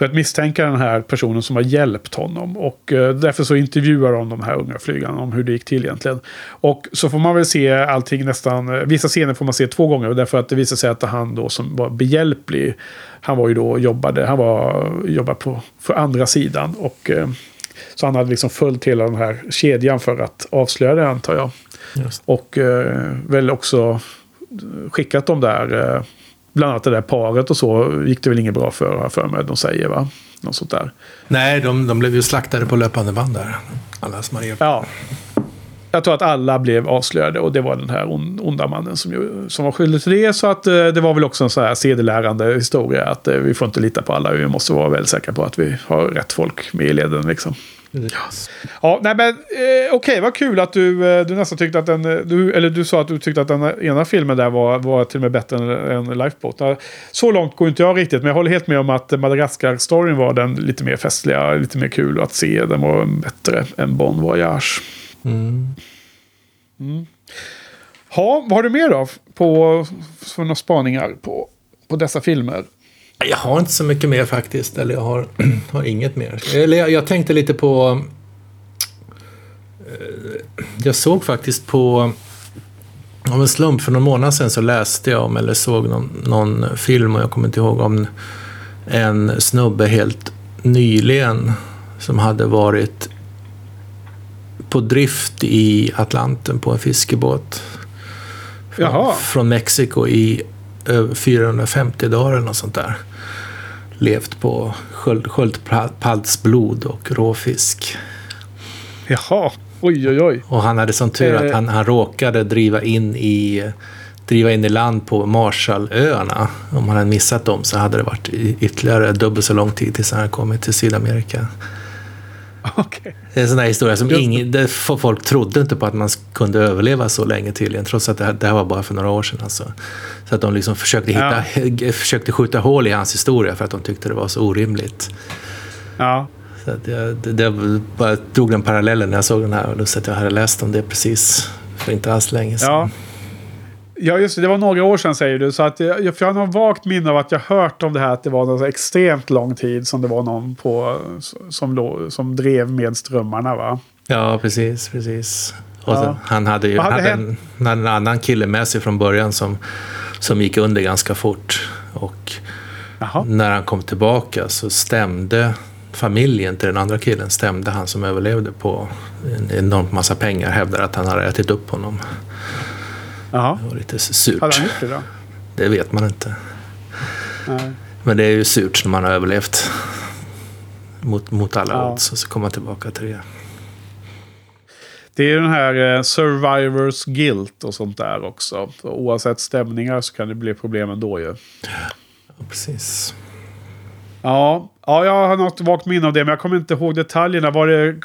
börjat misstänka den här personen som har hjälpt honom. Och eh, därför så intervjuar de de här unga flygarna om hur det gick till egentligen. Och så får man väl se allting nästan, eh, vissa scener får man se två gånger. Därför att det visar sig att han då som var behjälplig, han var ju då jobbade, han var jobbade på för andra sidan. Och eh, så han hade liksom följt hela den här kedjan för att avslöja det antar jag. Just. Och eh, väl också skickat de där bland annat det där paret och så gick det väl inget bra för, för mig, de säger va? Något sånt där. Nej, de, de blev ju slaktade på löpande band där. Alla som har Ja. Jag tror att alla blev avslöjade och det var den här onda mannen som, som var skyldig till det. Så att eh, det var väl också en så här sedelärande historia. Att eh, vi får inte lita på alla. Vi måste vara väldigt säkra på att vi har rätt folk med i leden liksom. Yes. Ja, nej men eh, okej, okay, vad kul att du, eh, du nästan tyckte att den, eh, du, eller du sa att du tyckte att den ena filmen där var, var till och med bättre än, än Lifeboat. Så långt går inte jag riktigt, men jag håller helt med om att Madagaskar-storyn var den lite mer festliga, lite mer kul att se. Den var bättre än Bon Voyage. Mm. Mm. Ha, vad har du mer då på, för några spaningar på, på dessa filmer? Jag har inte så mycket mer faktiskt. Eller jag har, har inget mer. Eller jag, jag tänkte lite på... Eh, jag såg faktiskt på... Av en slump för någon månad sedan så läste jag om eller såg någon, någon film och jag kommer inte ihåg om en snubbe helt nyligen som hade varit på drift i Atlanten på en fiskebåt. Från, Jaha. från Mexiko i 450 dagar eller något sånt där. Levt på sköld, sköldpaddsblod och råfisk. Jaha. Oj, oj, oj. Och han hade som tur att Eh. han, han råkade driva in i driva in i land på Marshallöarna. Om han hade missat dem så hade det varit ytterligare dubbelt så lång tid tills han hade kommit till Sydamerika. Okej. Det är en sån där historia som ingen, folk trodde inte på att man kunde överleva så länge tydligen. Trots att det här, det här var bara för några år sedan. Alltså. Så att de liksom försökte, hitta, försökte skjuta hål i hans historia för att de tyckte det var så orimligt. Ja. Så att jag, det, det bara drog den parallellen när jag såg den här. Och då att jag hade läst om det precis för inte alls länge sedan. Ja. Ja, just det. Det var några år sedan säger du. Så att jag, för jag har något vagt minne av att jag hört om det här att det var någon extremt lång tid som det var någon på, som, lå- som drev med strömmarna va? Ja, precis, precis. Och Ja. han hade ju hade hade en, en annan kille med sig från början som, som gick under ganska fort. Och Jaha. när han kom tillbaka så stämde familjen till den andra killen, stämde han som överlevde på en enormt massa pengar, hävdar att han hade ätit upp honom. Jaha. Det var lite surt. Hade han gjort det då? Det vet man inte. Nej. Men det är ju surt när man har överlevt mot, mot alla Ja. odds och så kommer man tillbaka till det. Det är ju den här eh, survivors guilt och sånt där också. Så oavsett stämningar så kan det bli problem ändå ju. Ja, precis. Ja, ja, jag har något vagt minne av det, men jag kommer inte ihåg detaljerna. Var det,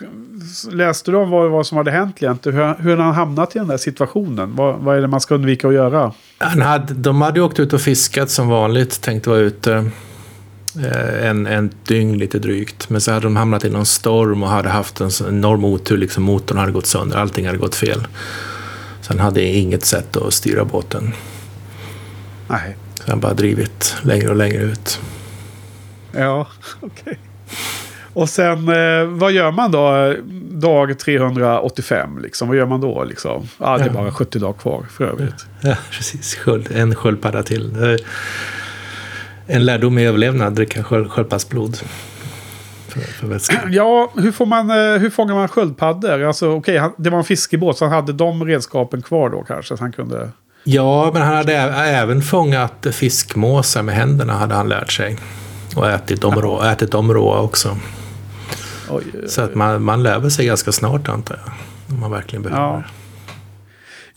läste du om vad, vad som hade hänt egentligen? Hur, hur han hamnat i den där situationen? Vad, vad är det man ska undvika att göra? Han hade, de hade åkt ut och fiskat som vanligt, tänkte vara ute eh, en, en dygn lite drygt. Men så hade de hamnat i någon storm och hade haft en enorm otur. Liksom motorn hade gått sönder, allting hade gått fel. Så han hade inget sätt att styra båten. Nej. Så han bara drivit längre och längre ut. Ja, okej. Och sen, eh, vad gör man då? Dag 385, liksom. Vad gör man då? Liksom? Ja, det är Ja. bara 70 dagar kvar för övrigt. Ja, precis. Sköld, en sköldpadda till. En lärdom i överlevnad, dricka sköld, sköldpaddsblod. Ja, hur, får man, eh, hur fångar man sköldpaddor? Alltså, han- det var en fiskebåt, så han hade de redskapen kvar då kanske? Så han kunde... Ja, men han hade även fångat fiskmåsar med händerna, hade han lärt sig. Och ätit dem, rå, ätit dem råa också. Oj, Så att man, man lär väl sig ganska snart, antar jag. Om man verkligen behöver. Ja.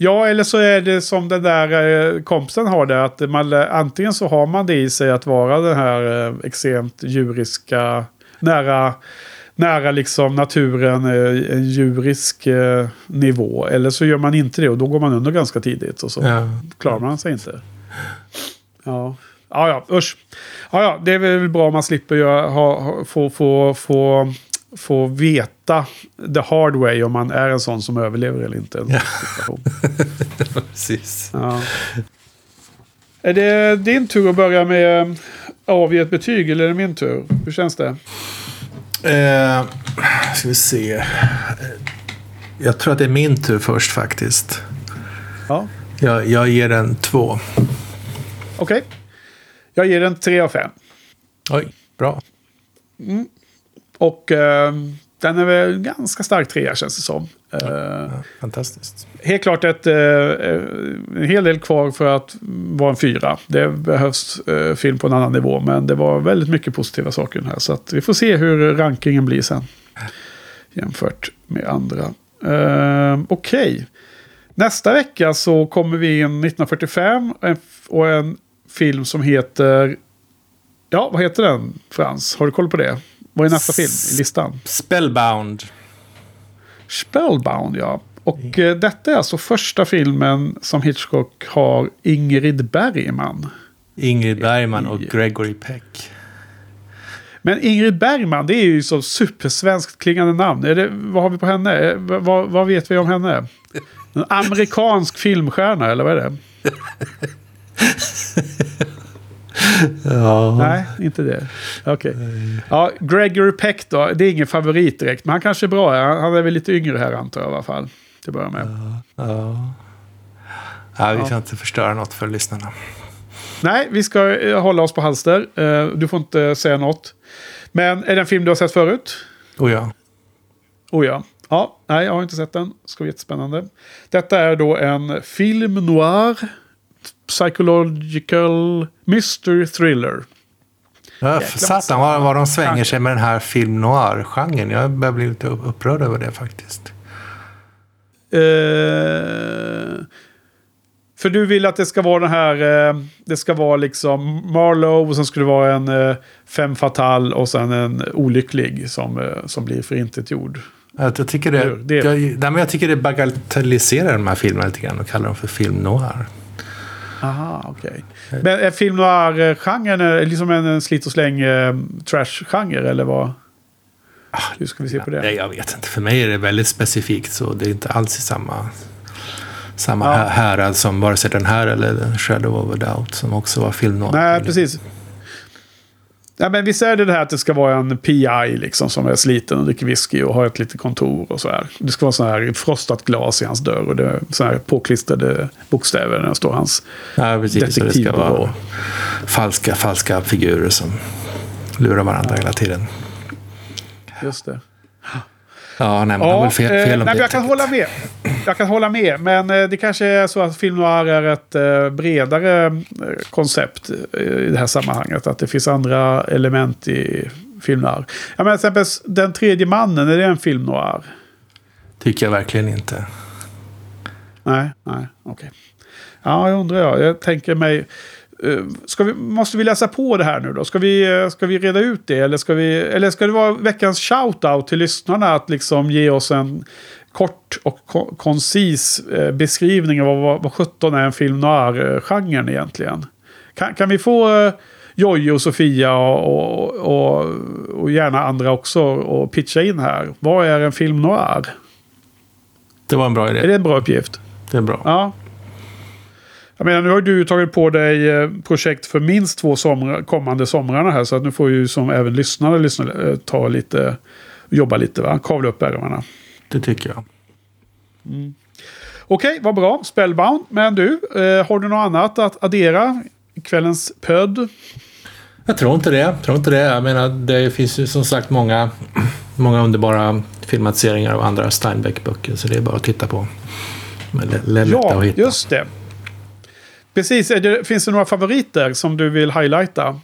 Ja, eller så är det som den där eh, kompisen har det. Att man, antingen så har man det i sig att vara den här eh, extremt djuriska, nära, nära liksom naturen, eh, en djurisk nivå. Eller så gör man inte det och då går man under ganska tidigt och så Ja. klarar man sig inte. Ja, ja, ja usch. Ja, ja, det är väl bra om man slipper göra, ha, få, få, få, få veta the hard way om man är en sån som överlever eller inte. Ja. Precis. Ja. Är det din tur att börja med eh, avge ett betyg eller är det min tur? Hur känns det? Eh, ska vi se. Eh, Jag tror att det är min tur först faktiskt. Ja, Jag, jag ger den två. okej. Jag ger den 3 av 5. Oj, bra. Och eh, den är väl ganska stark trea känns det som. Eh, Ja, fantastiskt. Helt klart ett, eh, eh, en hel del kvar för att vara en fyra. Det behövs eh, film på en annan nivå. Men det var väldigt mycket positiva saker här. Så vi får se hur rankingen blir sen. Jämfört med andra. Eh, Okej. Nästa vecka så kommer vi in 1945. en f- Och en film som heter... Ja, vad heter den Frans? Har du koll på det? Vad är nästa film i listan? Spellbound. Spellbound, ja. Och eh, detta är alltså första filmen som Hitchcock har Ingrid Bergman. Ingrid Bergman och Gregory Peck. Men Ingrid Bergman, det är ju så supersvenskt klingande namn. Är det, vad har vi på henne? Eh, Vad, vad vet vi om henne? En amerikansk filmstjärna, eller vad är det? Ja. Nej, inte det. Okej. Ja, Gregory Peck då, det är ingen favorit direkt. Men han kanske är bra. Han han är väl lite yngre här antar jag i alla fall. Till att börja med. Ja. ja vi Ja. ska inte förstöra något för lyssnarna. Nej, vi ska eh, hålla oss på halster. Eh, du får inte säga något. Men är det en film du har sett förut? Oh ja. Oh ja. Ja, nej, jag har inte sett den. Det ska bli jättespännande. Detta är då en film noir. Psychological mystery thriller. Ja, satan vad, vad de svänger sig med den här film noir-genren. Jag börjar bli lite upprörd över det faktiskt. Eh, för du vill att det ska vara den här, eh, det ska vara liksom Marlowe och sen skulle det vara en eh, fem fatal och sen en olycklig som, som blir förintetgjord. Jag, jag, tycker det, Det- Jag, nej, men jag tycker det bagatelliserar de här filmerna lite grann och kallar dem för film noir. Aha, okej. Men är film noir-genren eh, liksom en, slit och släng eh, trash-genre eller vad? Hur ska vi se på det? Nej, jag vet inte. För mig är det väldigt specifikt så det är inte alls i samma, samma Ja. hä- härad som vare sig den här eller Shadow of a Doubt som också var film noir. Nej, precis. Ja, men visst är det det här att det ska vara en PI liksom som är sliten och dricker whisky och har ett litet kontor och så här. Det ska vara så här frostat glas i hans dörr och det är så här påklistrade bokstäver när det står hans Ja, precis. Och det ska detektivbyrå. vara falska, falska figurer som lurar varandra hela tiden. Just det. Ja, nej, man har väl fel, eh, fel om nej, det. jag kan hålla med. Jag kan hålla med, men eh, det kanske är så att film noir är ett eh, bredare koncept i det här sammanhanget. Att det finns andra element i film noir. Ja, men till exempel Den tredje mannen, är det en film noir? Tycker jag verkligen inte. Nej, nej, okej. Ja, jag undrar jag. Jag tänker mig... eh, vi, måste vi läsa på det här nu då? Ska vi, eh, ska vi reda ut det? Eller ska, vi, eller ska det vara veckans shout-out till lyssnarna? Att liksom ge oss en kort och ko- koncis eh, beskrivning av vad, vad, vad 17 är en film noir-genren egentligen? Kan, kan vi få Jojje och Sofia och, och, och, och gärna andra också och pitcha in här? Vad är en film noir? Det var en bra idé. Är det en bra uppgift? Det är bra. Ja. Jag menar, nu har du tagit på dig eh, projekt för minst två somrar, kommande somrarna här. Så att nu får ju som även lyssnare lyssna, eh, ta lite, jobba lite, va? kavla upp ärmarna. Det tycker jag. Okej, vad bra. Spellbound. Men du, eh, har du något annat att addera kvällens pöd? Jag tror inte det. Jag tror inte det. Jag menar, det finns ju som sagt många, många underbara filmatiseringar av andra Steinbeck-böcker. Så det är bara att titta på. Lätta Ja, att hitta. just det. Precis, det, finns det några favoriter som du vill highlighta?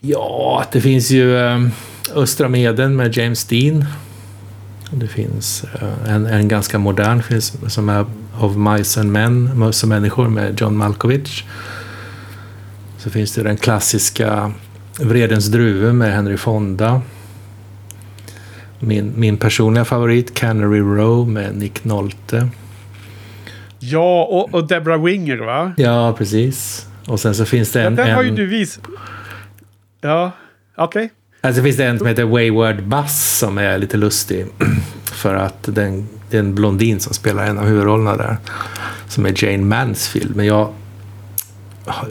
Ja, det finns ju ehm, Östra Meden med James Dean. Det finns eh, en, en ganska modern film som är Of Mice and Men, Möss och människor med John Malkovich. Så finns det den klassiska Vredens druvor med Henry Fonda. Min, min personliga favorit Canary Row med Nick Nolte. Ja, och, och Deborah Winger va? Ja, precis. Och sen så finns det en... Den har ju du visat. Ja, okej. Alltså finns det en som heter Wayward Buzz som är lite lustig. För att den, det är en blondin som spelar en av huvudrollerna där. Som är Jane Mansfield. Men jag...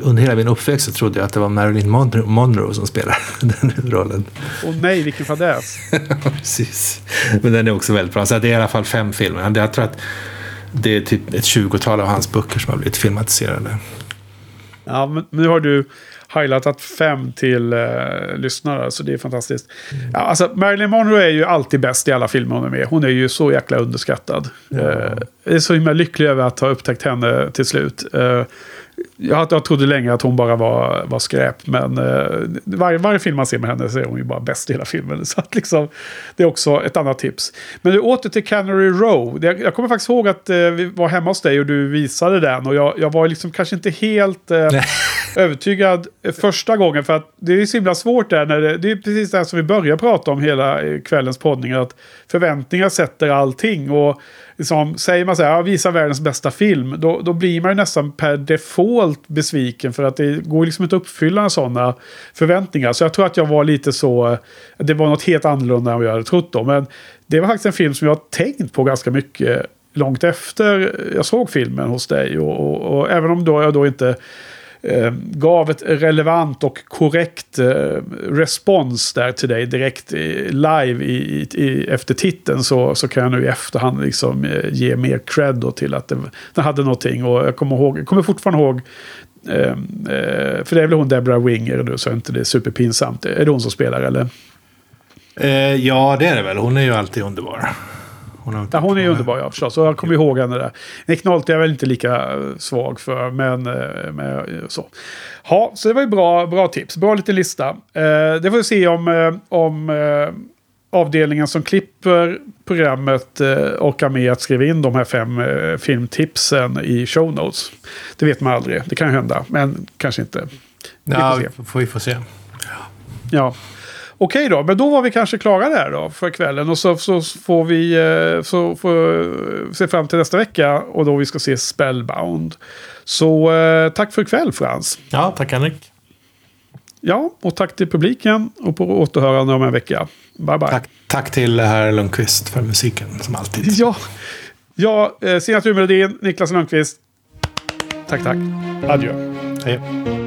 Under hela min uppväxt så trodde jag att det var Marilyn Monroe, Monroe som spelade den huvudrollen. Åh nej, vilken fadäs. Precis. Men den är också väldigt bra. Så det är i alla fall fem filmer. Jag tror att det är typ ett tjugotal av hans böcker som har blivit filmatiserade. Ja, men nu har du highlightat fem till eh, lyssnare, så det är fantastiskt. Ja, alltså, Marilyn Monroe är ju alltid bäst i alla filmer hon är med. Hon är ju så jäkla underskattad. Eh, jag är så himla lycklig över att ha upptäckt henne till slut. Eh, jag, jag trodde länge att hon bara var, var skräp, men eh, varje, varje film man ser med henne så är hon ju bara bäst i hela filmen. Så att liksom, det är också ett annat tips. Men du, åter till Canary Row. Jag, jag kommer faktiskt ihåg att eh, vi var hemma hos dig och du visade den. Och jag, jag var liksom kanske inte helt eh, övertygad första gången. För att det är så himla svårt där. När det, det är precis det här som vi börjar prata om hela eh, kvällens poddning. Att förväntningar sätter allting. Och liksom, säger man så här, ja, visa världens bästa film. Då, då blir man ju nästan per default besviken. För att det går liksom inte att uppfylla sådana förväntningar. Så jag tror att jag var lite så, det var något helt annorlunda än vad jag hade trott då. Men det var faktiskt en film som jag har tänkt på ganska mycket långt efter jag såg filmen hos dig. Och, och, och även om då jag då inte Eh, gav ett relevant och korrekt eh, respons där till dig direkt i, live i, i, i, efter titeln så, så kan jag nu i efterhand liksom, eh, ge mer cred då till att den hade någonting. Och jag kommer, ihåg, jag kommer fortfarande ihåg ehm, eh, för det är väl hon Deborah Winger nu, så är inte det superpinsamt. Är det hon som spelar eller? Ja, det är det väl. Hon är ju alltid underbar. Hon, har ja, hon är ju underbar, ja förstås. Och jag kommer ihåg henne där. Nick Nolte är jag väl inte lika eh, svag för, men eh, med, så. Ja, så det var ju bra, bra tips. Bra liten lista. Eh, det får vi se om, eh, om eh, avdelningen som klipper programmet eh, orkar med att skriva in de här fem eh, filmtipsen i show notes. Det vet man aldrig. Det kan hända, men kanske inte. Vi ja, får se. vi får se. Ja. Okej då, men då var vi kanske klara där då för kvällen. Och så, så får vi eh, så får, se fram till nästa vecka och då vi ska se Spellbound. Så eh, tack för ikväll Frans. Ja, tack Henrik. Ja, och tack till publiken och på återhörande om en vecka. Bye bye. Tack, tack till herr Lundqvist för musiken som alltid. Ja, ja eh, signaturmelodin Niklas Lundqvist. Tack, tack. Adjö. Hej.